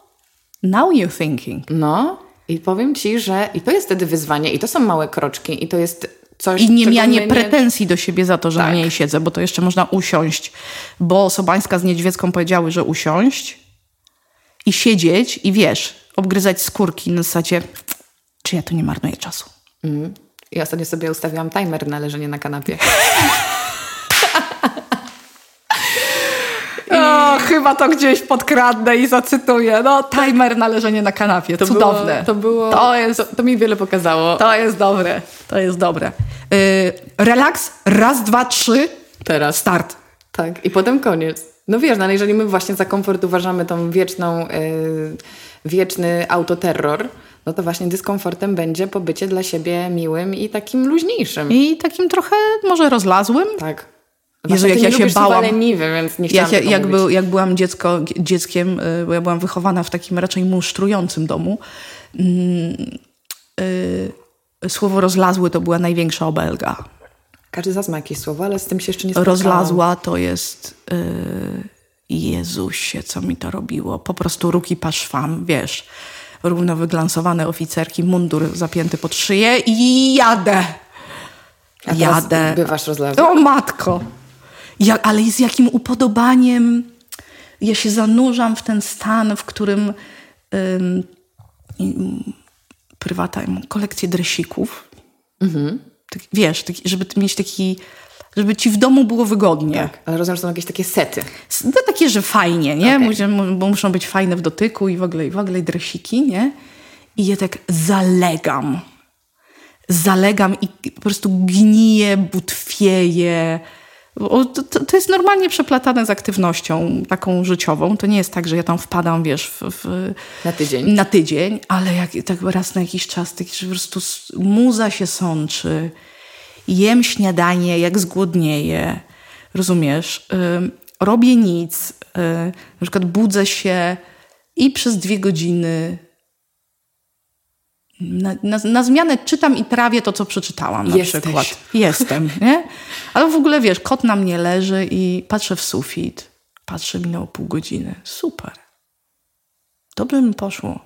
now you're thinking. No, i powiem Ci, że i to jest wtedy wyzwanie, i to są małe kroczki, i to jest Coś, I nie mianie nie... pretensji do siebie za to, że tak. na niej siedzę, bo to jeszcze można usiąść. Bo Sobańska z Niedźwiecką powiedziały, że usiąść i siedzieć i wiesz, obgryzać skórki na zasadzie, czy ja tu nie marnuję czasu. Mm. Ja ostatnio sobie ustawiłam timer na leżenie na kanapie. O, chyba to gdzieś podkradnę i zacytuję. No, timer na leżenie na kanapie. To Cudowne. Było, to było. To, jest, to, to, mi wiele pokazało. To jest dobre. To jest dobre. Yy, relaks, raz, dwa, trzy. Teraz. Start. Tak, i potem koniec. No wiesz, no, ale jeżeli my właśnie za komfort uważamy tą wieczną, yy, wieczny autoterror, no to właśnie dyskomfortem będzie pobycie dla siebie miłym i takim luźniejszym. I takim trochę może rozlazłym. Tak. Jezu, jak ja się bałam. Leniwy, więc nie jak, jak, jak, był, jak byłam dziecko, dzieckiem, y, bo ja byłam wychowana w takim raczej musztrującym domu, yy, yy, słowo rozlazły to była największa obelga. Każdy z nas ma jakieś słowo, ale z tym się jeszcze nie spotkałam. Rozlazła to jest... Yy, Jezusie, co mi to robiło. Po prostu ruki paszwam, wiesz. Równo wyglansowane oficerki, mundur zapięty pod szyję i jadę. A jadę. Bywasz rozlazły? O matko! Ja, ale z jakim upodobaniem ja się zanurzam w ten stan, w którym ym, prywata kolekcję dresików. Mhm. Tak, wiesz, taki, żeby mieć taki żeby ci w domu było wygodnie. Tak, ale rozumiem, że są jakieś takie sety. No takie, że fajnie, nie? Okay. Bo muszą być fajne w dotyku i w ogóle, i w ogóle dresiki, nie? I ja tak zalegam. Zalegam i po prostu gniję, butwieję. To, to, jest normalnie przeplatane z aktywnością taką życiową. To nie jest tak, że ja tam wpadam, wiesz, w, w, na tydzień. Na tydzień, ale jak, tak raz na jakiś czas, tak, że po prostu muza się sączy, jem śniadanie, jak zgłodnieję, rozumiesz? robię nic, y, na przykład budzę się i przez dwie godziny na, na, na, zmianę czytam i trawię to, co przeczytałam na Jesteś. przykład. Jestem, nie? Ale w ogóle wiesz, kot na mnie leży i patrzę w sufit. Patrzę, minęło pół godziny. Super. Dobrze mi poszło.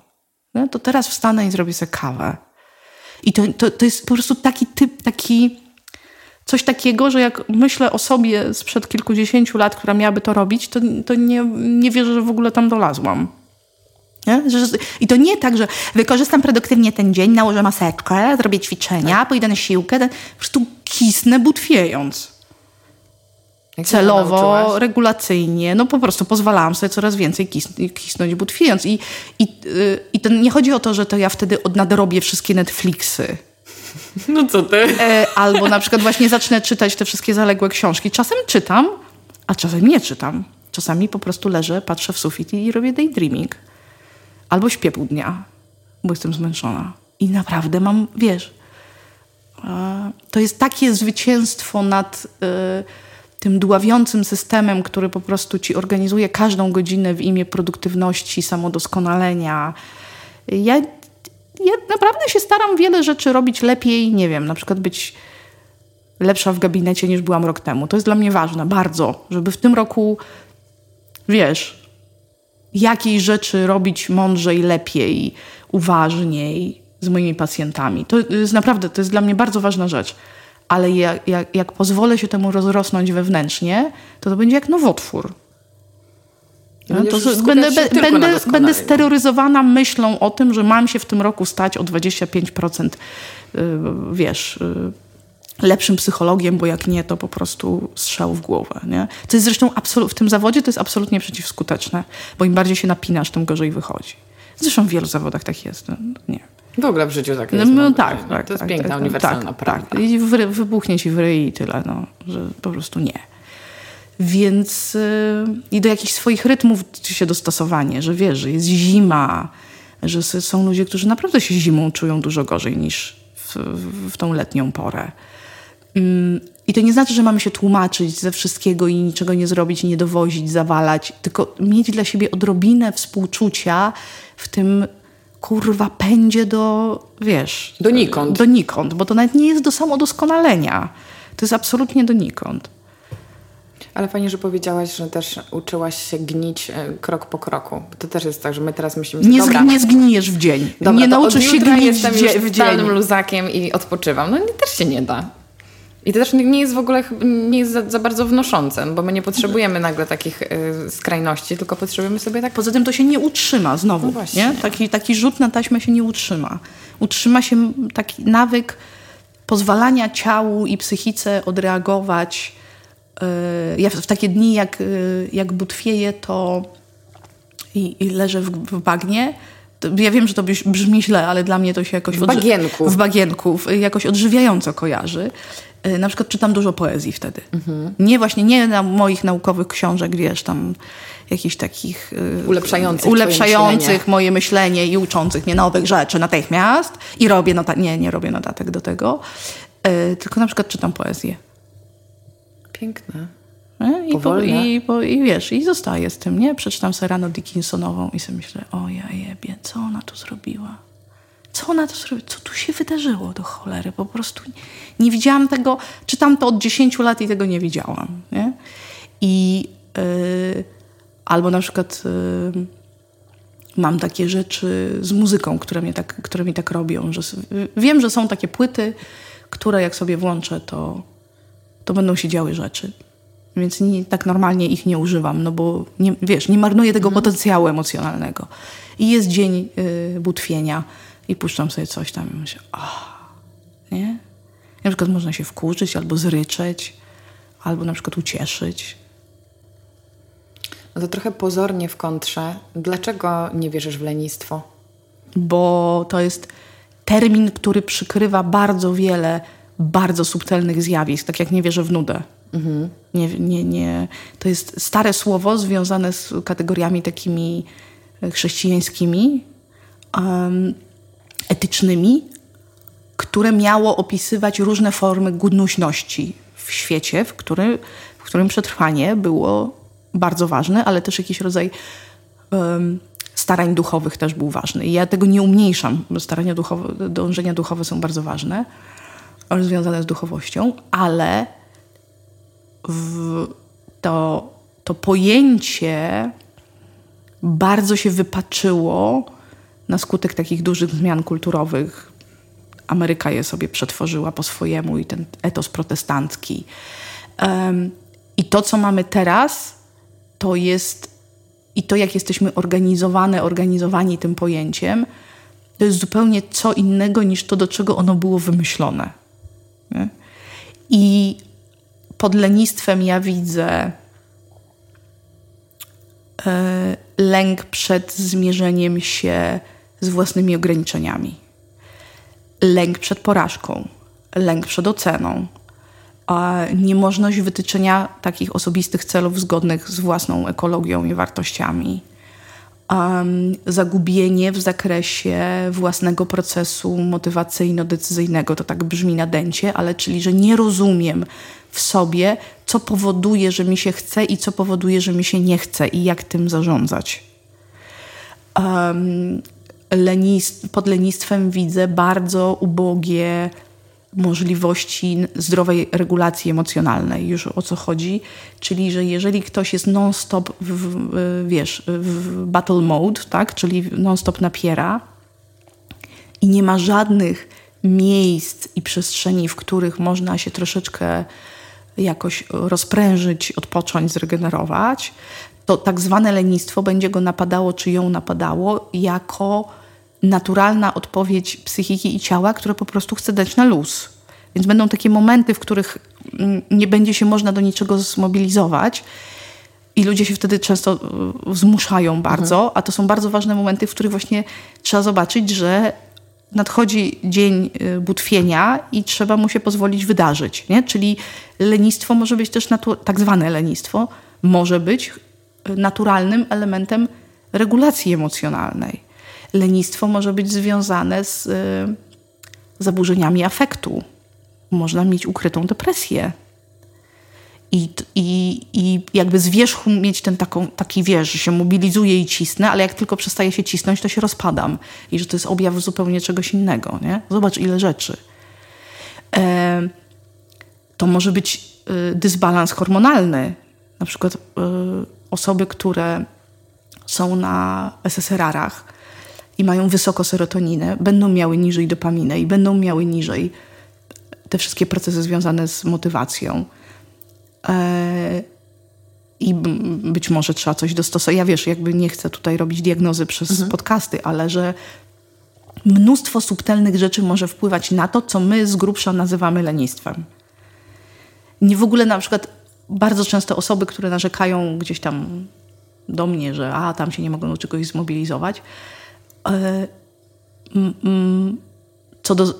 No, to teraz wstanę i zrobię sobie kawę. I to, to, to jest po prostu taki typ, taki coś takiego, że jak myślę o sobie sprzed kilkudziesięciu lat, która miałaby to robić, to, to nie, nie wierzę, że w ogóle tam dolazłam. I to nie tak, że wykorzystam produktywnie ten dzień, nałożę maseczkę, zrobię ćwiczenia, tak. pójdę na siłkę, po prostu kisnę butwiejąc. Jak Celowo, regulacyjnie, no po prostu pozwalałam sobie coraz więcej kis kisnąć butwiejąc. I, i, yy, I to nie chodzi o to, że to ja wtedy nadrobię wszystkie Netflixy. No co ty? E, albo na przykład właśnie zacznę czytać te wszystkie zaległe książki. Czasem czytam, a czasem nie czytam. Czasami po prostu leżę, patrzę w sufit i robię daydreaming. Albo śpię pół dnia, bo jestem zmęczona. I naprawdę mam, wiesz, to jest takie zwycięstwo nad y, tym dławiącym systemem, który po prostu ci organizuje każdą godzinę w imię produktywności, samodoskonalenia. Ja, ja naprawdę się staram wiele rzeczy robić lepiej, nie wiem, na przykład być lepsza w gabinecie niż byłam rok temu. To jest dla mnie ważne, bardzo, żeby w tym roku, wiesz, jakiej rzeczy robić mądrzej, lepiej, uważniej z moimi pacjentami. To jest naprawdę, to jest dla mnie bardzo ważna rzecz. Ale jak, jak, jak pozwolę się temu rozrosnąć wewnętrznie, to to będzie jak nowotwór. No, to, będę, będę, będę steroryzowana myślą o tym, że mam się w tym roku stać o 25%, yy, wiesz, yy, lepszym psychologiem, bo jak nie, to po prostu strzał w głowę. Nie? To jest zresztą w tym zawodzie to jest absolutnie przeciwskuteczne, bo im bardziej się napinasz, tym gorzej wychodzi. Zresztą w wielu zawodach tak jest. No, nie. W ogóle w życiu tak jest. No, no tak, tak, To jest tak, piękna, tak, uniwersalna tak, prawda. Tak. I wybuchnie ci w ryj i tyle, no, że po prostu nie. Więc yy, i do jakichś swoich rytmów się dostosowanie, że wiesz, że jest zima, że są ludzie, którzy naprawdę się zimą czują dużo gorzej niż w, w tą letnią porę. I to nie znaczy, że mamy się tłumaczyć ze wszystkiego i niczego nie zrobić, nie dowozić, zawalać, tylko mieć dla siebie odrobinę współczucia w tym kurwa pędzie do, wiesz... Donikąd. Donikąd, bo to nawet nie jest do samodoskonalenia. To jest absolutnie donikąd. Ale fajnie, że powiedziałaś, że też uczyłaś się gnić e, krok po kroku. To też jest tak, że my teraz myślimy, że nie, dobra, nie zgnijesz w dzień. dobra, nie nauczysz się gnić jestem w, już w dzień. luzakiem i odpoczywam. No nie, też się nie da. I to też nie jest w ogóle nie jest za, za bardzo wnoszące, bo my nie potrzebujemy nagle takich y, skrajności, tylko potrzebujemy sobie tak. Poza tym to się nie utrzyma znowu. No nie? Taki, taki rzut na taśmę się nie utrzyma. Utrzyma się taki nawyk pozwalania ciału i psychice odreagować. Y, ja w, w takie dni, jak, y, jak butwieję, to i, i leżę w, w bagnie, ja wiem, że to brzmi źle, ale dla mnie to się jakoś... W bagienku. W bagienku. Jakoś odżywiająco kojarzy. Y, na przykład czytam dużo poezji wtedy. Mhm. Nie właśnie, nie na moich naukowych książek, wiesz, tam jakichś takich... Y, ulepszających Ulepszających myślenie. moje myślenie i uczących mnie nowych rzeczy natychmiast. I robię notatek. Nie, nie robię notatek do tego. Y, tylko na przykład czytam poezję. Piękne. I, po, i, po, I wiesz, i zostaję z tym, nie? Przeczytam sobie rano Dickinsonową i sobie myślę, o ja jebie, co ona tu zrobiła? Co ona tu zrobiła? Co tu się wydarzyło do cholery? Po prostu nie, widziałam tego, czytam to od 10 lat i tego nie widziałam, nie? I yy, albo na przykład yy, mam takie rzeczy z muzyką, które, mnie tak, które mi tak robią, że wiem, że są takie płyty, które jak sobie włączę, to, to będą się działy rzeczy więc nie, tak normalnie ich nie używam, no bo nie, wiesz, nie marnuję tego mhm. potencjału emocjonalnego. I jest dzień y, butwienia i puszczam sobie coś tam i myślę, oh, nie? Na przykład można się wkurzyć albo zryczeć, albo na przykład ucieszyć. No to trochę pozornie w kontrze. Dlaczego nie wierzysz w lenistwo? Bo to jest termin, który przykrywa bardzo wiele bardzo subtelnych zjawisk, tak jak nie wierzę w nudę. Mhm. Nie, nie, nie. To jest stare słowo związane z kategoriami takimi chrześcijańskimi, um, etycznymi, które miało opisywać różne formy gnuśności w świecie, w, który, w którym przetrwanie było bardzo ważne, ale też jakiś rodzaj um, starań duchowych też był ważny. I ja tego nie umniejszam, bo starania duchowe, dążenia duchowe są bardzo ważne, związane z duchowością, ale to, to pojęcie bardzo się wypaczyło na skutek takich dużych zmian kulturowych. Ameryka je sobie przetworzyła po swojemu i ten etos protestancki. Um, I to, co mamy teraz, to jest i to, jak jesteśmy organizowane, organizowani tym pojęciem, to jest zupełnie co innego niż to, do czego ono było wymyślone. Nie? I pod lenistwem ja widzę e, lęk przed zmierzeniem się z własnymi ograniczeniami, lęk przed porażką, lęk przed oceną, niemożność wytyczenia takich osobistych celów zgodnych z własną ekologią i wartościami, zagubienie w zakresie własnego procesu motywacyjno-decyzyjnego. To tak brzmi na dencie, ale czyli, że nie rozumiem w sobie, co powoduje, że mi się chce i co powoduje, że mi się nie chce i jak tym zarządzać. Um, lenist, pod lenistwem widzę bardzo ubogie możliwości zdrowej regulacji emocjonalnej. Już o co chodzi? Czyli, że jeżeli ktoś jest non-stop, w, wiesz, w battle mode, tak? czyli non-stop napiera i nie ma żadnych miejsc i przestrzeni, w których można się troszeczkę jakoś rozprężyć, odpocząć, zregenerować, to tak zwane lenistwo będzie go napadało, czy ją napadało, jako naturalna odpowiedź psychiki i ciała, które po prostu chce dać na luz. Więc będą takie momenty, w których mm, nie będzie się można do niczego zmobilizować. I ludzie się wtedy często y, zmuszają bardzo, mhm. a to są bardzo ważne momenty, w których właśnie trzeba zobaczyć, że nadchodzi dzień y, butwienia i trzeba mu się pozwolić wydarzyć. Nie? Czyli lenistwo może być też, tak zwane lenistwo, może być naturalnym elementem regulacji emocjonalnej. Lenistwo może być związane z y, zaburzeniami afektu. Można mieć ukrytą depresję. I, i, I jakby z wierzchu mieć ten taką, taki wierz, że się mobilizuje i cisnę, ale jak tylko przestaje się cisnąć, to się rozpadam. I że to jest objaw zupełnie czegoś innego. Nie? Zobacz, ile rzeczy. E, to może być y, dysbalans hormonalny. Na przykład y, osoby, które są na SSRR-ach, i mają wysoko serotoninę, będą miały niżej dopaminę i będą miały niżej te wszystkie procesy związane z motywacją. E, I być może trzeba coś dostosować. Ja wiesz, jakby nie chcę tutaj robić diagnozy przez mhm. podcasty, ale że mnóstwo subtelnych rzeczy może wpływać na to, co my z grubsza nazywamy lenistwem. Nie w ogóle na przykład bardzo często osoby, które narzekają gdzieś tam do mnie, że a tam się nie mogą do czegoś zmobilizować, E, co do,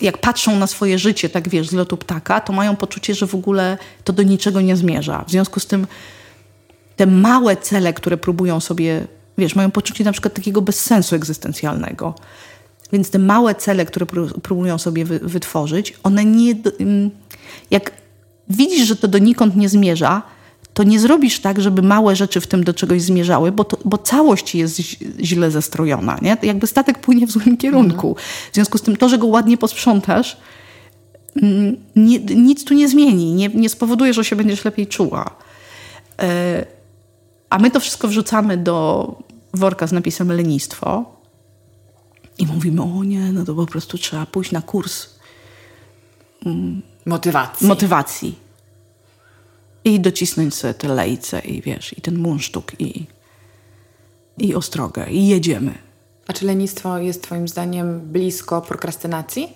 jak patrzą na swoje życie, tak wiesz, z lotu ptaka, to mają poczucie, że w ogóle to do niczego nie zmierza. W związku z tym te małe cele, które próbują sobie, wiesz, mają poczucie na przykład takiego bezsensu egzystencjalnego. Więc te małe cele, które próbują sobie wytworzyć, one nie. Jak widzisz, że to donikąd nie zmierza, to nie zrobisz tak, żeby małe rzeczy w tym do czegoś zmierzały, bo, to, bo całość jest źle zestrojona. Nie? Jakby statek płynie w złym kierunku. W związku z tym to, że go ładnie posprzątasz, mm, nie, nic tu nie zmieni, nie, nie spowoduje, że się będziesz lepiej czuła. E, a my to wszystko wrzucamy do worka z napisem lenistwo i mówimy, o nie, no to po prostu trzeba pójść na kurs mm, motywacji. motywacji i docisnąć sobie te lejce i wiesz, i ten munsztuk i, i ostrogę i jedziemy. A czy lenistwo jest twoim zdaniem blisko prokrastynacji?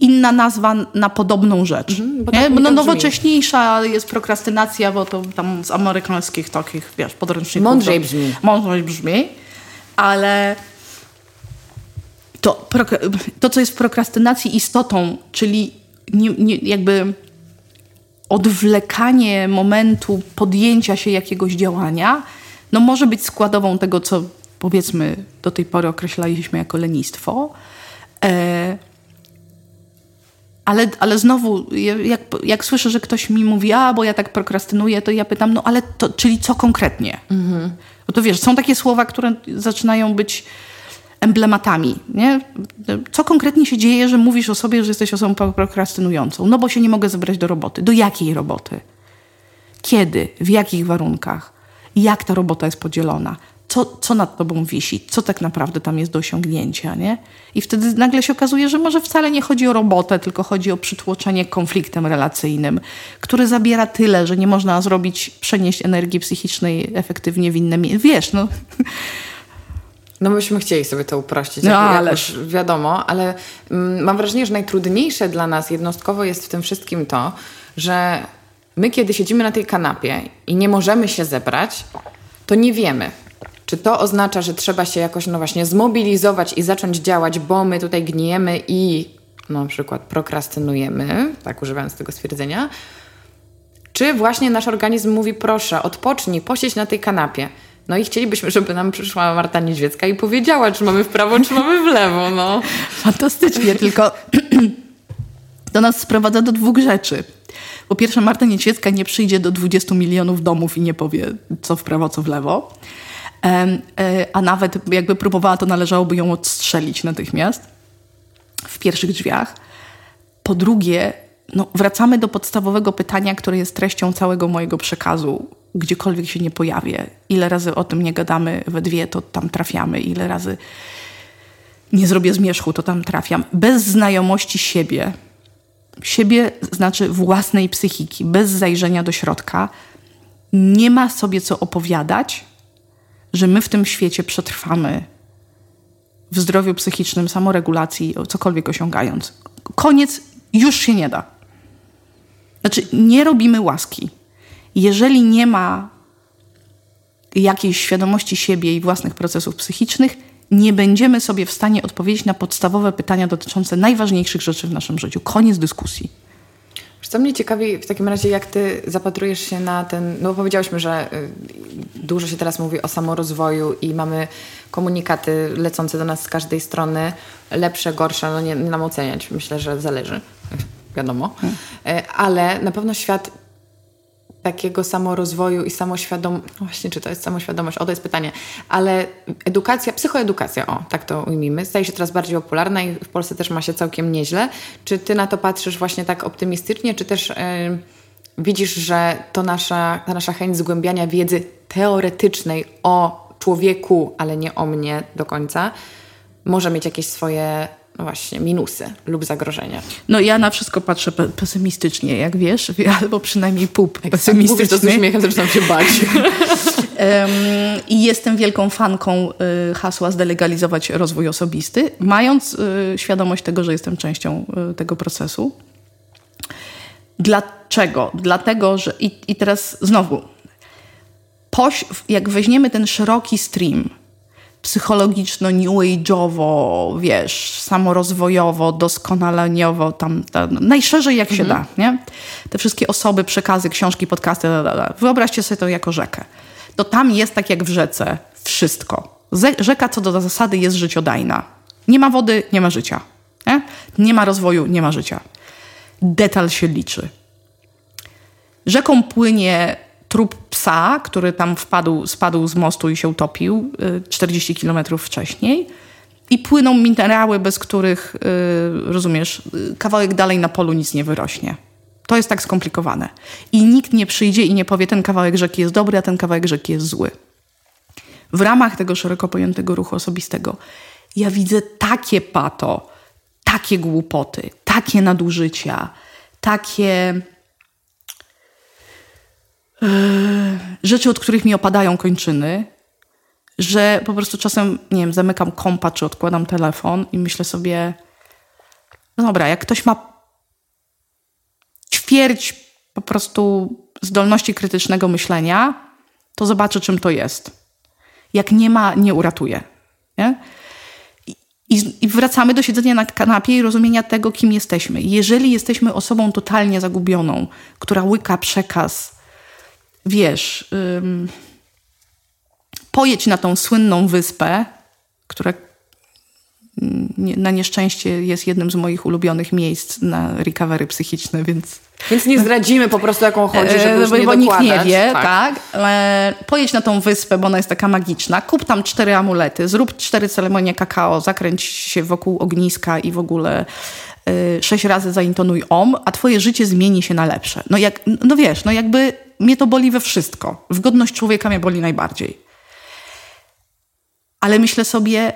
Inna nazwa na podobną rzecz. Mhm, bo, tak no, nowocześniejsza jest prokrastynacja, bo to tam z amerykańskich takich, wiesz, podręczników. Mądrzej brzmi. Mądrzej brzmi, ale to, to, co jest w prokrastynacji istotą, czyli nie, nie, jakby odwlekanie momentu podjęcia się jakiegoś działania, no może być składową tego, co powiedzmy do tej pory określaliśmy jako lenistwo. E, ale, ale znowu, jak, jak słyszę, że ktoś mi mówi, a bo ja tak prokrastynuję, to ja pytam, no ale to, czyli co konkretnie? Mhm. Bo to wiesz, są takie słowa, które zaczynają być emblematami. Nie? Co konkretnie się dzieje, że mówisz o sobie, że jesteś osobą prokrastynującą? No bo się nie mogę zebrać do roboty. Do jakiej roboty? Kiedy? W jakich warunkach? Jak ta robota jest podzielona? Co, co nad tobą wisi? Co tak naprawdę tam jest do osiągnięcia? Nie? I wtedy nagle się okazuje, że może wcale nie chodzi o robotę, tylko chodzi o przytłoczenie konfliktem relacyjnym, który zabiera tyle, że nie można zrobić, przenieść energii psychicznej efektywnie w inne miejsce. Wiesz, no... No myśmy chcieli sobie to uprościć, no, ale wiadomo, ale mm, mam wrażenie, że najtrudniejsze dla nas jednostkowo jest w tym wszystkim to, że my kiedy siedzimy na tej kanapie i nie możemy się zebrać, to nie wiemy, czy to oznacza, że trzeba się jakoś no właśnie zmobilizować i zacząć działać, bo my tutaj gniemy i no, na przykład prokrastynujemy, tak używając tego stwierdzenia, czy właśnie nasz organizm mówi proszę, odpocznij, posiedź na tej kanapie No i chcielibyśmy, żeby nam przyszła Marta Niedźwiecka i powiedziała, czy mamy w prawo, czy mamy w lewo. No. Fantastycznie, tylko to nas sprowadza do dwóch rzeczy. Po pierwsze, Marta Niedźwiecka nie przyjdzie do 20 milionów domów i nie powie, co w prawo, co w lewo. E, a nawet jakby próbowała, to należałoby ją odstrzelić natychmiast w pierwszych drzwiach. Po drugie, no, wracamy do podstawowego pytania, które jest treścią całego mojego przekazu, gdziekolwiek się nie pojawię. Ile razy o tym nie gadamy we dwie, to tam trafiamy. Ile razy nie zrobię zmierzchu, to tam trafiam. Bez znajomości siebie, siebie znaczy własnej psychiki, bez zajrzenia do środka, nie ma sobie co opowiadać, że my w tym świecie przetrwamy w zdrowiu psychicznym, samoregulacji, cokolwiek osiągając. Koniec już się nie da. Znaczy, nie robimy łaski. Jeżeli nie ma jakiejś świadomości siebie i własnych procesów psychicznych, nie będziemy sobie w stanie odpowiedzieć na podstawowe pytania dotyczące najważniejszych rzeczy w naszym życiu. Koniec dyskusji. Co mnie ciekawi w takim razie, jak ty zapatrujesz się na ten, no powiedziałyśmy, że y, dużo się teraz mówi o samorozwoju i mamy komunikaty lecące do nas z każdej strony, lepsze, gorsze, no nie, nie nam oceniać, myślę, że zależy, wiadomo, hmm. Y, ale na pewno świat takiego samorozwoju i samoświadomości, no właśnie, czy to jest samoświadomość, o to jest pytanie, ale edukacja, psychoedukacja, o, tak to ujmijmy, staje się coraz bardziej popularna i w Polsce też ma się całkiem nieźle. Czy ty na to patrzysz właśnie tak optymistycznie, czy też yy, widzisz, że to nasza, ta nasza chęć zgłębiania wiedzy teoretycznej o człowieku, ale nie o mnie do końca, może mieć jakieś swoje no właśnie, minusy lub zagrożenia. No ja na wszystko patrzę pe pesymistycznie, jak wiesz, albo przynajmniej pół pesymistycznie. Mówisz to z uśmiechem, zaczynam się bać. I jestem wielką fanką y, hasła zdelegalizować rozwój osobisty, mając y, świadomość tego, że jestem częścią y, tego procesu. Dlaczego? Dlatego, że i, i teraz znowu, poś, jak weźmiemy ten szeroki stream, psychologiczno, new age'owo, wiesz, samorozwojowo, doskonaleniowo, tam, tam najszerzej jak się mhm. da, nie? Te wszystkie osoby, przekazy, książki, podcasty, da, da, da. wyobraźcie sobie to jako rzekę. To tam jest tak jak w rzece wszystko. Rzeka co do zasady jest życiodajna. Nie ma wody, nie ma życia. Nie, nie ma rozwoju, nie ma życia. Detal się liczy. Rzeką płynie trup psa, który tam wpadł, spadł z mostu i się utopił 40 y, kilometrów wcześniej. I płyną minerały, bez których, y, rozumiesz, y, kawałek dalej na polu nic nie wyrośnie. To jest tak skomplikowane. I nikt nie przyjdzie i nie powie, ten kawałek rzeki jest dobry, a ten kawałek rzeki jest zły. W ramach tego szeroko pojętego ruchu osobistego ja widzę takie pato, takie głupoty, takie nadużycia, takie rzeczy, od których mi opadają kończyny, że po prostu czasem, nie wiem, zamykam kompa czy odkładam telefon i myślę sobie, no dobra, jak ktoś ma ćwierć po prostu zdolności krytycznego myślenia, to zobaczę, czym to jest. Jak nie ma, nie uratuje. Nie? I, I, wracamy do siedzenia na kanapie i rozumienia tego, kim jesteśmy. Jeżeli jesteśmy osobą totalnie zagubioną, która łyka przekaz wiesz, ym, pojedź na tą słynną wyspę, która na nieszczęście jest jednym z moich ulubionych miejsc na recovery psychiczne, więc... Więc nie zdradzimy po prostu, jaką chodzi, żeby e, już bo, nie bo nikt nie wie, tak. tak. E, pojedź na tą wyspę, bo ona jest taka magiczna, kup tam cztery amulety, zrób cztery ceremonie kakao, zakręć się wokół ogniska i w ogóle e, sześć razy zaintonuj om, a twoje życie zmieni się na lepsze. No, jak, no wiesz, no jakby mnie to boli we wszystko. W godność człowieka mnie boli najbardziej. Ale myślę sobie,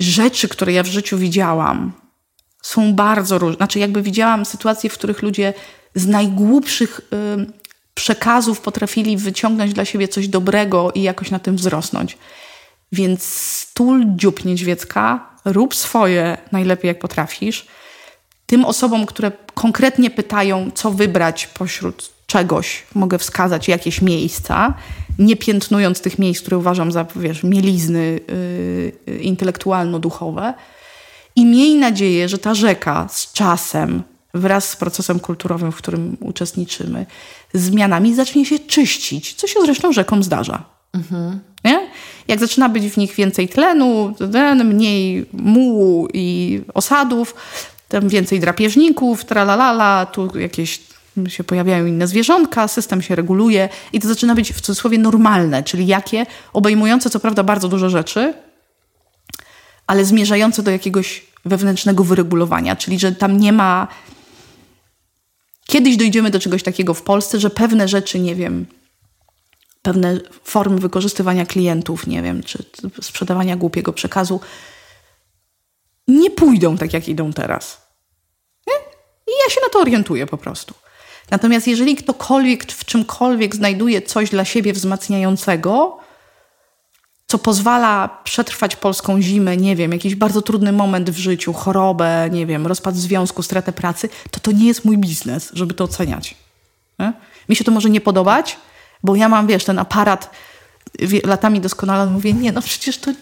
rzeczy, które ja w życiu widziałam, są bardzo różne. Znaczy, jakby widziałam sytuacje, w których ludzie z najgłupszych y, przekazów potrafili wyciągnąć dla siebie coś dobrego i jakoś na tym wzrosnąć. Więc stul dziób niedźwiecka, rób swoje najlepiej jak potrafisz. Tym osobom, które konkretnie pytają, co wybrać pośród czegoś, mogę wskazać jakieś miejsca, nie piętnując tych miejsc, które uważam za, wiesz, mielizny yy, intelektualno-duchowe. I miej nadzieję, że ta rzeka z czasem wraz z procesem kulturowym, w którym uczestniczymy, zmianami zacznie się czyścić, co się zresztą rzekom zdarza. Mhm. Nie? Jak zaczyna być w nich więcej tlenu, mniej mułu i osadów, tam więcej drapieżników, tralalala, tu jakieś się pojawiają inne zwierzątka, system się reguluje i to zaczyna być w cudzysłowie normalne, czyli jakie, obejmujące co prawda bardzo dużo rzeczy, ale zmierzające do jakiegoś wewnętrznego wyregulowania, czyli że tam nie ma. Kiedyś dojdziemy do czegoś takiego w Polsce, że pewne rzeczy, nie wiem, pewne formy wykorzystywania klientów, nie wiem, czy sprzedawania głupiego przekazu, nie pójdą tak, jak idą teraz. Nie? I ja się na to orientuję po prostu. Natomiast jeżeli ktokolwiek w czymkolwiek znajduje coś dla siebie wzmacniającego, co pozwala przetrwać polską zimę, nie wiem, jakiś bardzo trudny moment w życiu, chorobę, nie wiem, rozpad związku, stratę pracy, to to nie jest mój biznes, żeby to oceniać. Nie? Mi się to może nie podobać, bo ja mam, wiesz, ten aparat latami doskonale mówię, nie, no przecież to,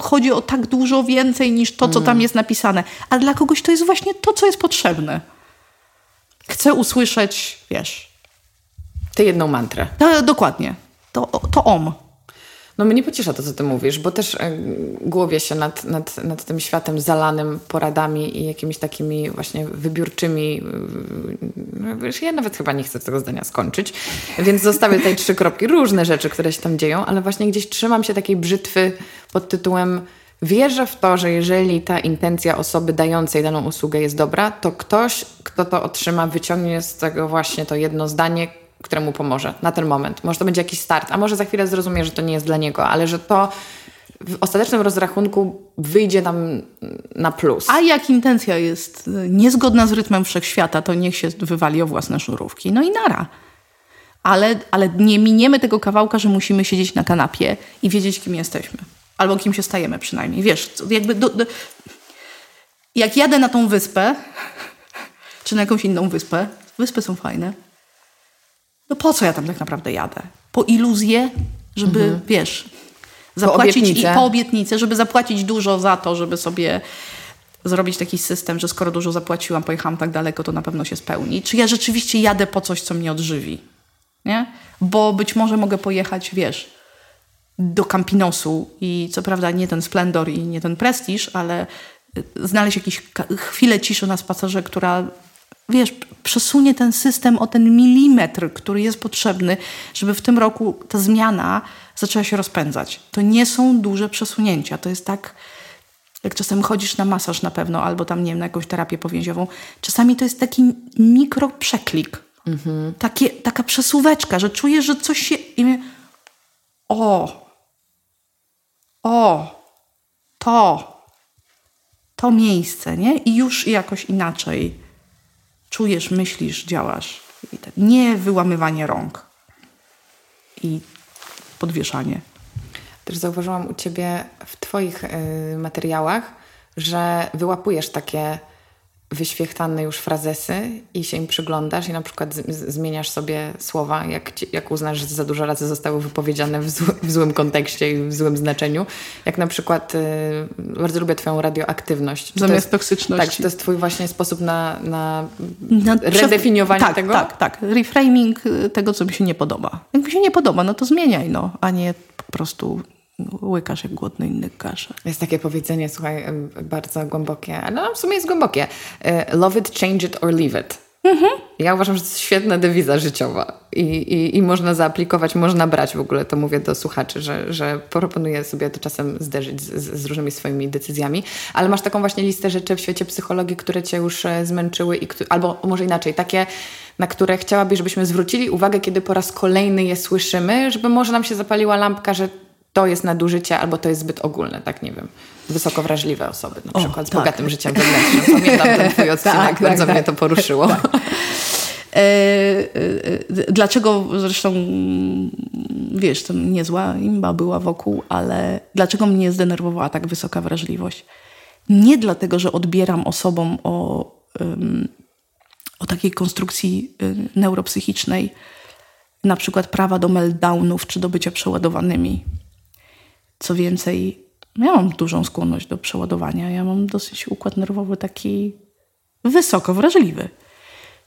chodzi o tak dużo więcej niż to, co tam mm. jest napisane. A dla kogoś to jest właśnie to, co jest potrzebne. Chcę usłyszeć, wiesz... Tę jedną mantrę. To, dokładnie. To, to om. No mnie pociesza to, co ty mówisz, bo też e, głowię się nad, nad, nad tym światem zalanym poradami i jakimiś takimi właśnie wybiórczymi. E, wiesz, ja nawet chyba nie chcę tego zdania skończyć, więc zostawię tutaj trzy kropki. Różne rzeczy, które się tam dzieją, ale właśnie gdzieś trzymam się takiej brzytwy pod tytułem Wierzę w to, że jeżeli ta intencja osoby dającej daną usługę jest dobra, to ktoś, kto to otrzyma, wyciągnie z tego właśnie to jedno zdanie, któremu pomoże na ten moment. Może to będzie jakiś start, a może za chwilę zrozumie, że to nie jest dla niego, ale że to w ostatecznym rozrachunku wyjdzie nam na plus. A jak intencja jest niezgodna z rytmem wszechświata, to niech się wywali o własne sznurówki. No i nara. Ale, ale nie miniemy tego kawałka, że musimy siedzieć na kanapie i wiedzieć, kim jesteśmy. Albo kim się stajemy przynajmniej. Wiesz, jakby do, do... jak jadę na tą wyspę, czy na jakąś inną wyspę, wyspy są fajne, no po co ja tam tak naprawdę jadę? Po iluzję, żeby, mhm. wiesz, zapłacić po i po obietnicę, żeby zapłacić dużo za to, żeby sobie zrobić taki system, że skoro dużo zapłaciłam, pojechałam tak daleko, to na pewno się spełni. Czy ja rzeczywiście jadę po coś, co mnie odżywi? Nie? Bo być może mogę pojechać, wiesz, do Campinosu i co prawda nie ten splendor i nie ten prestiż, ale znaleźć jakąś chwilę ciszy na spacerze, która wiesz, przesunie ten system o ten milimetr, który jest potrzebny, żeby w tym roku ta zmiana zaczęła się rozpędzać. To nie są duże przesunięcia. To jest tak, jak czasem chodzisz na masaż na pewno, albo tam, nie wiem, na jakąś terapię powięziową. Czasami to jest taki mikroprzeklik. Mhm. Takie, taka przesuweczka, że czujesz, że coś się... O! O! To! To miejsce, nie? I już jakoś inaczej czujesz, myślisz, działasz. Tak. Nie wyłamywanie rąk i podwieszanie. Też zauważyłam u Ciebie w Twoich y, materiałach, że wyłapujesz takie wyświechtane już frazesy i się im przyglądasz i na przykład zmieniasz sobie słowa, jak, ci, jak uznasz, że za dużo razy zostały wypowiedziane w, zł w, złym kontekście i w złym znaczeniu. Jak na przykład y, bardzo lubię Twoją radioaktywność. Czy Zamiast jest, toksyczności. Tak, czy to jest Twój właśnie sposób na, na, na redefiniowanie tak, tego? Tak, tak. Reframing y, tego, co mi się nie podoba. Jak mi się nie podoba, no to zmieniaj, no, a nie po prostu łykasz jak głodny inny kaszę. Jest takie powiedzenie, słuchaj, bardzo głębokie, ale no, w sumie jest głębokie. E, love it, change it or leave it. Mhm. Ja uważam, że to jest świetna dewiza życiowa I, i, i można zaaplikować, można brać w ogóle, to mówię do słuchaczy, że, że proponuję sobie to czasem zderzyć z, z różnymi swoimi decyzjami, ale masz taką właśnie listę rzeczy w świecie psychologii, które cię już e, zmęczyły, i, albo może inaczej, takie, na które chciałabyś, żebyśmy zwrócili uwagę, kiedy po raz kolejny je słyszymy, żeby może nam się zapaliła lampka, że to jest nadużycie albo to jest zbyt ogólne, tak nie wiem. Wysoko wrażliwe osoby, na przykład o, z tak. bogatym życiem wewnętrznym. Pamiętam ten twój odcinek, tak, bardzo tak, mnie to poruszyło. Tak. E, e, dlaczego zresztą, wiesz, to niezła imba była wokół, ale dlaczego mnie zdenerwowała tak wysoka wrażliwość? Nie dlatego, że odbieram osobom o, o takiej konstrukcji y, neuropsychicznej, na przykład prawa do meltdownów czy do bycia przeładowanymi. Co więcej, ja mam dużą skłonność do przeładowania. Ja mam dosyć układ nerwowy taki wysoko wrażliwy.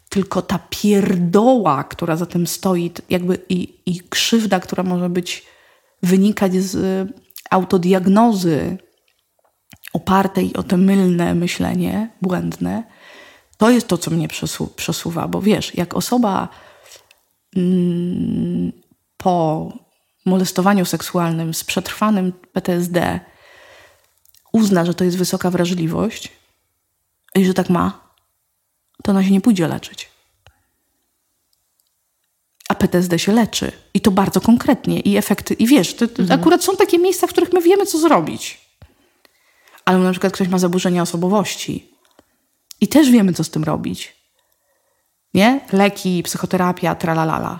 tylko ta pierdoła, która za tym stoi, jakby i, i krzywda, która może być wynikać z autodiagnozy opartej o te mylne myślenie, błędne, to jest to, co mnie przesu przesuwa. Bo wiesz, jak osoba mm, po molestowaniu seksualnym z przetrwanym PTSD uzna, że to jest wysoka wrażliwość i że tak ma, to ona się nie pójdzie leczyć. A PTSD się leczy. I to bardzo konkretnie. I efekty, i wiesz, to, to mhm. akurat są takie miejsca, w których my wiemy, co zrobić. Ale na przykład ktoś ma zaburzenia osobowości i też wiemy, co z tym robić. Nie? Leki, psychoterapia, tralalala.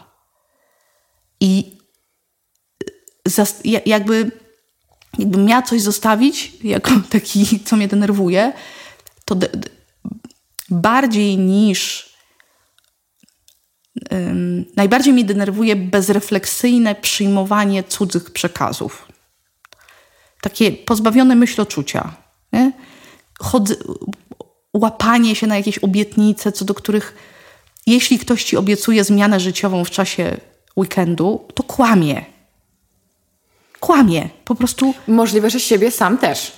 I jakby, jakbym miała coś zostawić, jako taki, co mnie denerwuje, to bardziej niż najbardziej mnie denerwuje bezrefleksyjne przyjmowanie cudzych przekazów. Takie pozbawione myśloczucia. Nie? Łapanie się na jakieś obietnice, co do których jeśli ktoś ci obiecuje zmianę życiową w czasie weekendu, to kłamie. Kłamie. Po prostu. Możliwe, że siebie sam też.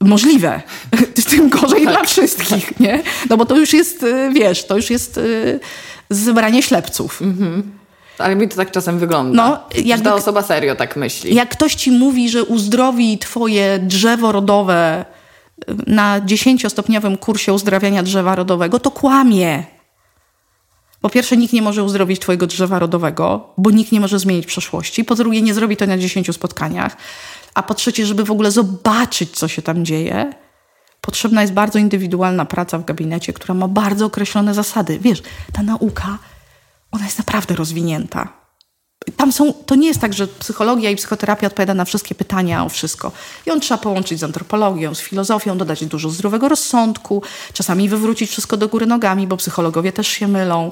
Możliwe. Tym gorzej tak. dla wszystkich, nie? No bo to już jest, y, wiesz, to już jest y, zebranie ślepców. Mhm. Ale mi to tak czasem wygląda. No, jak ta osoba serio tak myśli. Jak ktoś ci mówi, że uzdrowi twoje drzewo rodowe y, na dziesięciostopniowym kursie uzdrawiania drzewa rodowego, to kłamie. Po pierwsze, nikt nie może uzdrowić twojego drzewa rodowego, bo nikt nie może zmienić przeszłości. Po drugie, nie zrobi to na dziesięciu spotkaniach. A po trzecie, żeby w ogóle zobaczyć, co się tam dzieje, potrzebna jest bardzo indywidualna praca w gabinecie, która ma bardzo określone zasady. Wiesz, ta nauka, ona jest naprawdę rozwinięta. Tam są, to nie jest tak, że psychologia i psychoterapia odpowiada na wszystkie pytania o wszystko. On trzeba połączyć z antropologią, z filozofią, dodać dużo zdrowego rozsądku, czasami wywrócić wszystko do góry nogami, bo psychologowie też się mylą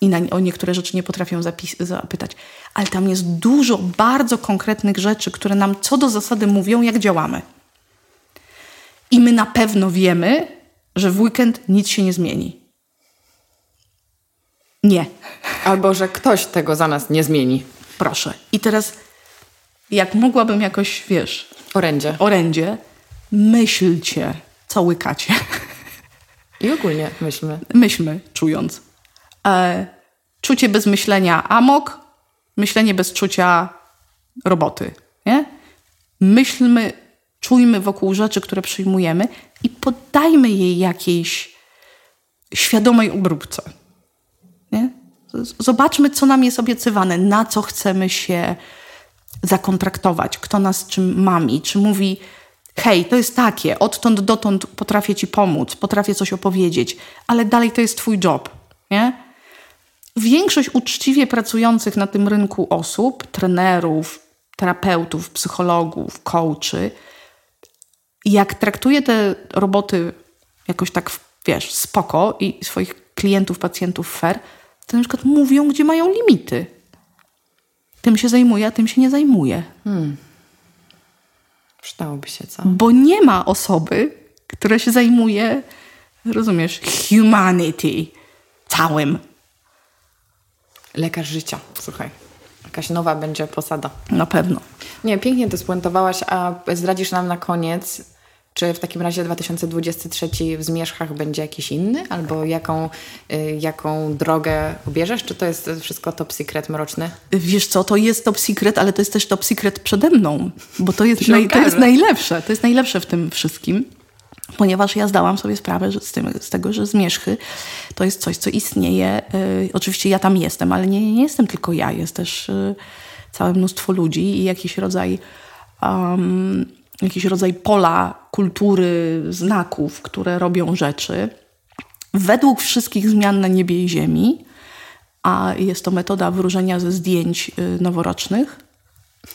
i na, o niektóre rzeczy nie potrafią zapytać. Ale tam jest dużo bardzo konkretnych rzeczy, które nam co do zasady mówią, jak działamy. I my na pewno wiemy, że w weekend nic się nie zmieni. Nie. Albo że ktoś tego za nas nie zmieni. Proszę. I teraz, jak mogłabym jakoś, wiesz. Orędzie. Orędzie, myślcie, co łykacie. I ogólnie myślmy. Myślmy, czując. E, czucie bez myślenia amok, myślenie bez czucia roboty. Nie? Myślmy, czujmy wokół rzeczy, które przyjmujemy i poddajmy jej jakiejś świadomej obróbce. Zobaczmy, co nam jest obiecywane, na co chcemy się zakontraktować, kto nas czym mami, czy mówi hej, to jest takie, odtąd dotąd potrafię ci pomóc, potrafię coś opowiedzieć, ale dalej to jest twój job, nie? Większość uczciwie pracujących na tym rynku osób, trenerów, terapeutów, psychologów, coachy, jak traktuje te roboty jakoś tak, wiesz, spoko i swoich klientów, pacjentów fair, to na przykład mówią, gdzie mają limity. Tym się zajmuje, a tym się nie zajmuje. Hmm. Przydałoby się, co? Bo nie ma osoby, która się zajmuje, rozumiesz, humanity całym. Lekarz życia, słuchaj. Jakaś nowa będzie posada. Na pewno. Nie, pięknie to spuentowałaś, a zdradzisz nam na koniec, czy w takim razie 2023 w Zmierzchach będzie jakiś inny? Albo jaką, y, jaką drogę ubierzesz? Czy to jest wszystko top secret mroczny? Wiesz co, to jest top secret, ale to jest też top secret przede mną. Bo to jest, naj, to jest najlepsze. To jest najlepsze w tym wszystkim. Ponieważ ja zdałam sobie sprawę że z, tym, z tego, że Zmierzchy to jest coś, co istnieje. Yy, oczywiście ja tam jestem, ale nie, nie jestem tylko ja. Jest też yy, całe mnóstwo ludzi i jakiś rodzaj... Um, jakiś rodzaj pola kultury, znaków, które robią rzeczy, według wszystkich zmian na niebie i ziemi, a jest to metoda wróżenia ze zdjęć y, noworocznych.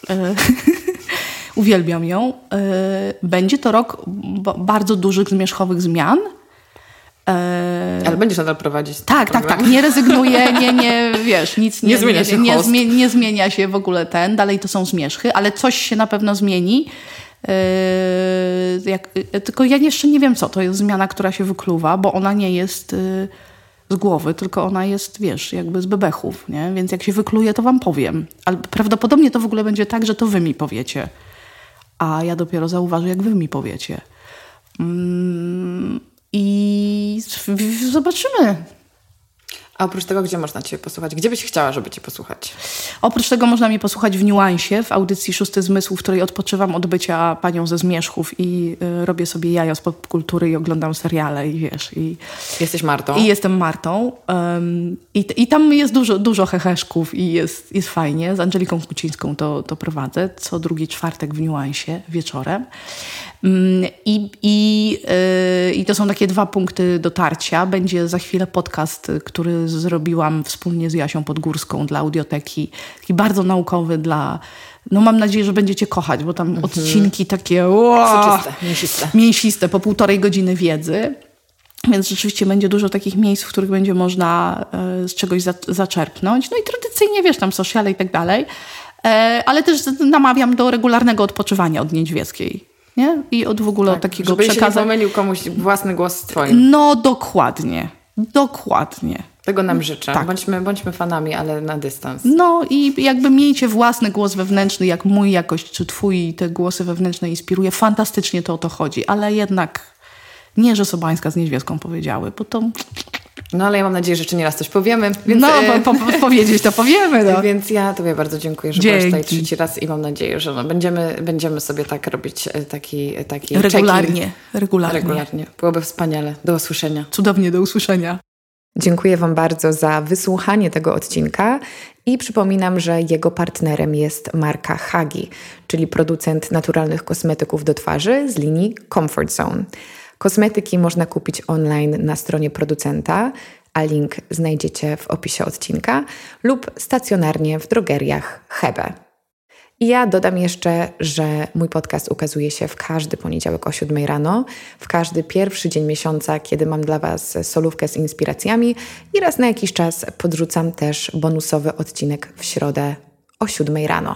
Y, uwielbiam ją. Y, będzie to rok bardzo dużych zmierzchowych zmian. Ale będziesz nadal prowadzić. Tak, tak, tak. Nie rezygnuję, nie, nie, wiesz, nic nie, nie zmienia się. Nie, nie, zmienia się w ogóle ten. Dalej to są zmierzchy, ale coś się na pewno zmieni. Yy, jak, tylko ja jeszcze nie wiem, co to jest zmiana, która się wykluwa, bo ona nie jest yy, z głowy, tylko ona jest, wiesz, jakby z bebechów, nie? Więc jak się wykluje, to wam powiem. Ale prawdopodobnie to w ogóle będzie tak, że to wy mi powiecie. A ja dopiero zauważę, jak wy mi powiecie. Mm, I zobaczymy, a oprócz tego, gdzie można Cię posłuchać? Gdzie byś chciała, żeby Cię posłuchać? Oprócz tego można mnie posłuchać w Niuansie, w audycji Szósty Zmysł, w której odpoczywam od bycia panią ze zmierzchów i y, robię sobie jaja z popkultury i oglądam seriale i wiesz. I, Jesteś Martą? I jestem Martą. I, I tam jest dużo, dużo heheszków i jest, jest fajnie. Z Angeliką Kucińską to, to prowadzę co drugi czwartek w Niuansie wieczorem. Mm, I, i, yy, I to są takie dwa punkty dotarcia. Będzie za chwilę podcast, który zrobiłam wspólnie z Jasią Podgórską dla audioteki. Taki bardzo naukowy dla. No mam nadzieję, że będziecie kochać, bo tam mhm. odcinki takie wow, mięsiste. mięsiste, po półtorej godziny wiedzy. Więc rzeczywiście będzie dużo takich miejsc, w których będzie można y, z czegoś za, zaczerpnąć. No i tradycyjnie, wiesz, tam sociale i tak dalej. E, ale też namawiam do regularnego odpoczywania od niedźwieckiej nie? I od w ogóle tak, takiego żeby przekazu. Żeby nie pomylił komuś własny głos z twoim. No dokładnie, dokładnie. Tego nam życzę. Tak. Bądźmy, bądźmy fanami, ale na dystans. No i jakby miejcie własny głos wewnętrzny, jak mój jakoś, czy twój te głosy wewnętrzne inspiruje. Fantastycznie to o to chodzi, ale jednak nie, że Sobańska z Niedźwiecką powiedziały, bo to no ale ja mam nadzieję, że jeszcze nie raz coś powiemy. Więc, no, e, po, po, powiedzieć to powiemy. No. Więc ja Tobie bardzo dziękuję, że Dzięki. byłaś tutaj trzeci raz i mam nadzieję, że no, będziemy, będziemy sobie tak robić e, taki, taki regularnie, regularnie. Regularnie. Byłoby wspaniale. Do usłyszenia. Cudownie, do usłyszenia. Dziękuję Wam bardzo za wysłuchanie tego odcinka i przypominam, że jego partnerem jest marka Hagi, czyli producent naturalnych kosmetyków do twarzy z linii Comfort Zone. Kosmetyki można kupić online na stronie producenta, a link znajdziecie w opisie odcinka lub stacjonarnie w drogeriach Hebe. I ja dodam jeszcze, że mój podcast ukazuje się w każdy poniedziałek o 7 rano, w każdy pierwszy dzień miesiąca, kiedy mam dla Was solówkę z inspiracjami i raz na jakiś czas podrzucam też bonusowy odcinek w środę o 7 rano.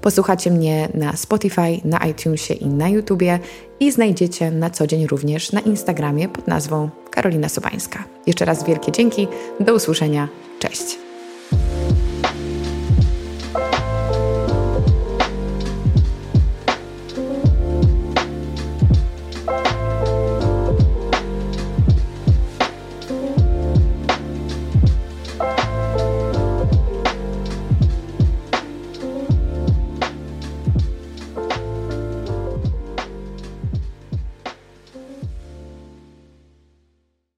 Posłuchacie mnie na Spotify, na iTunesie i na YouTubie i znajdziecie na co dzień również na Instagramie pod nazwą Karolina Sobańska. Jeszcze raz wielkie dzięki, do usłyszenia, cześć!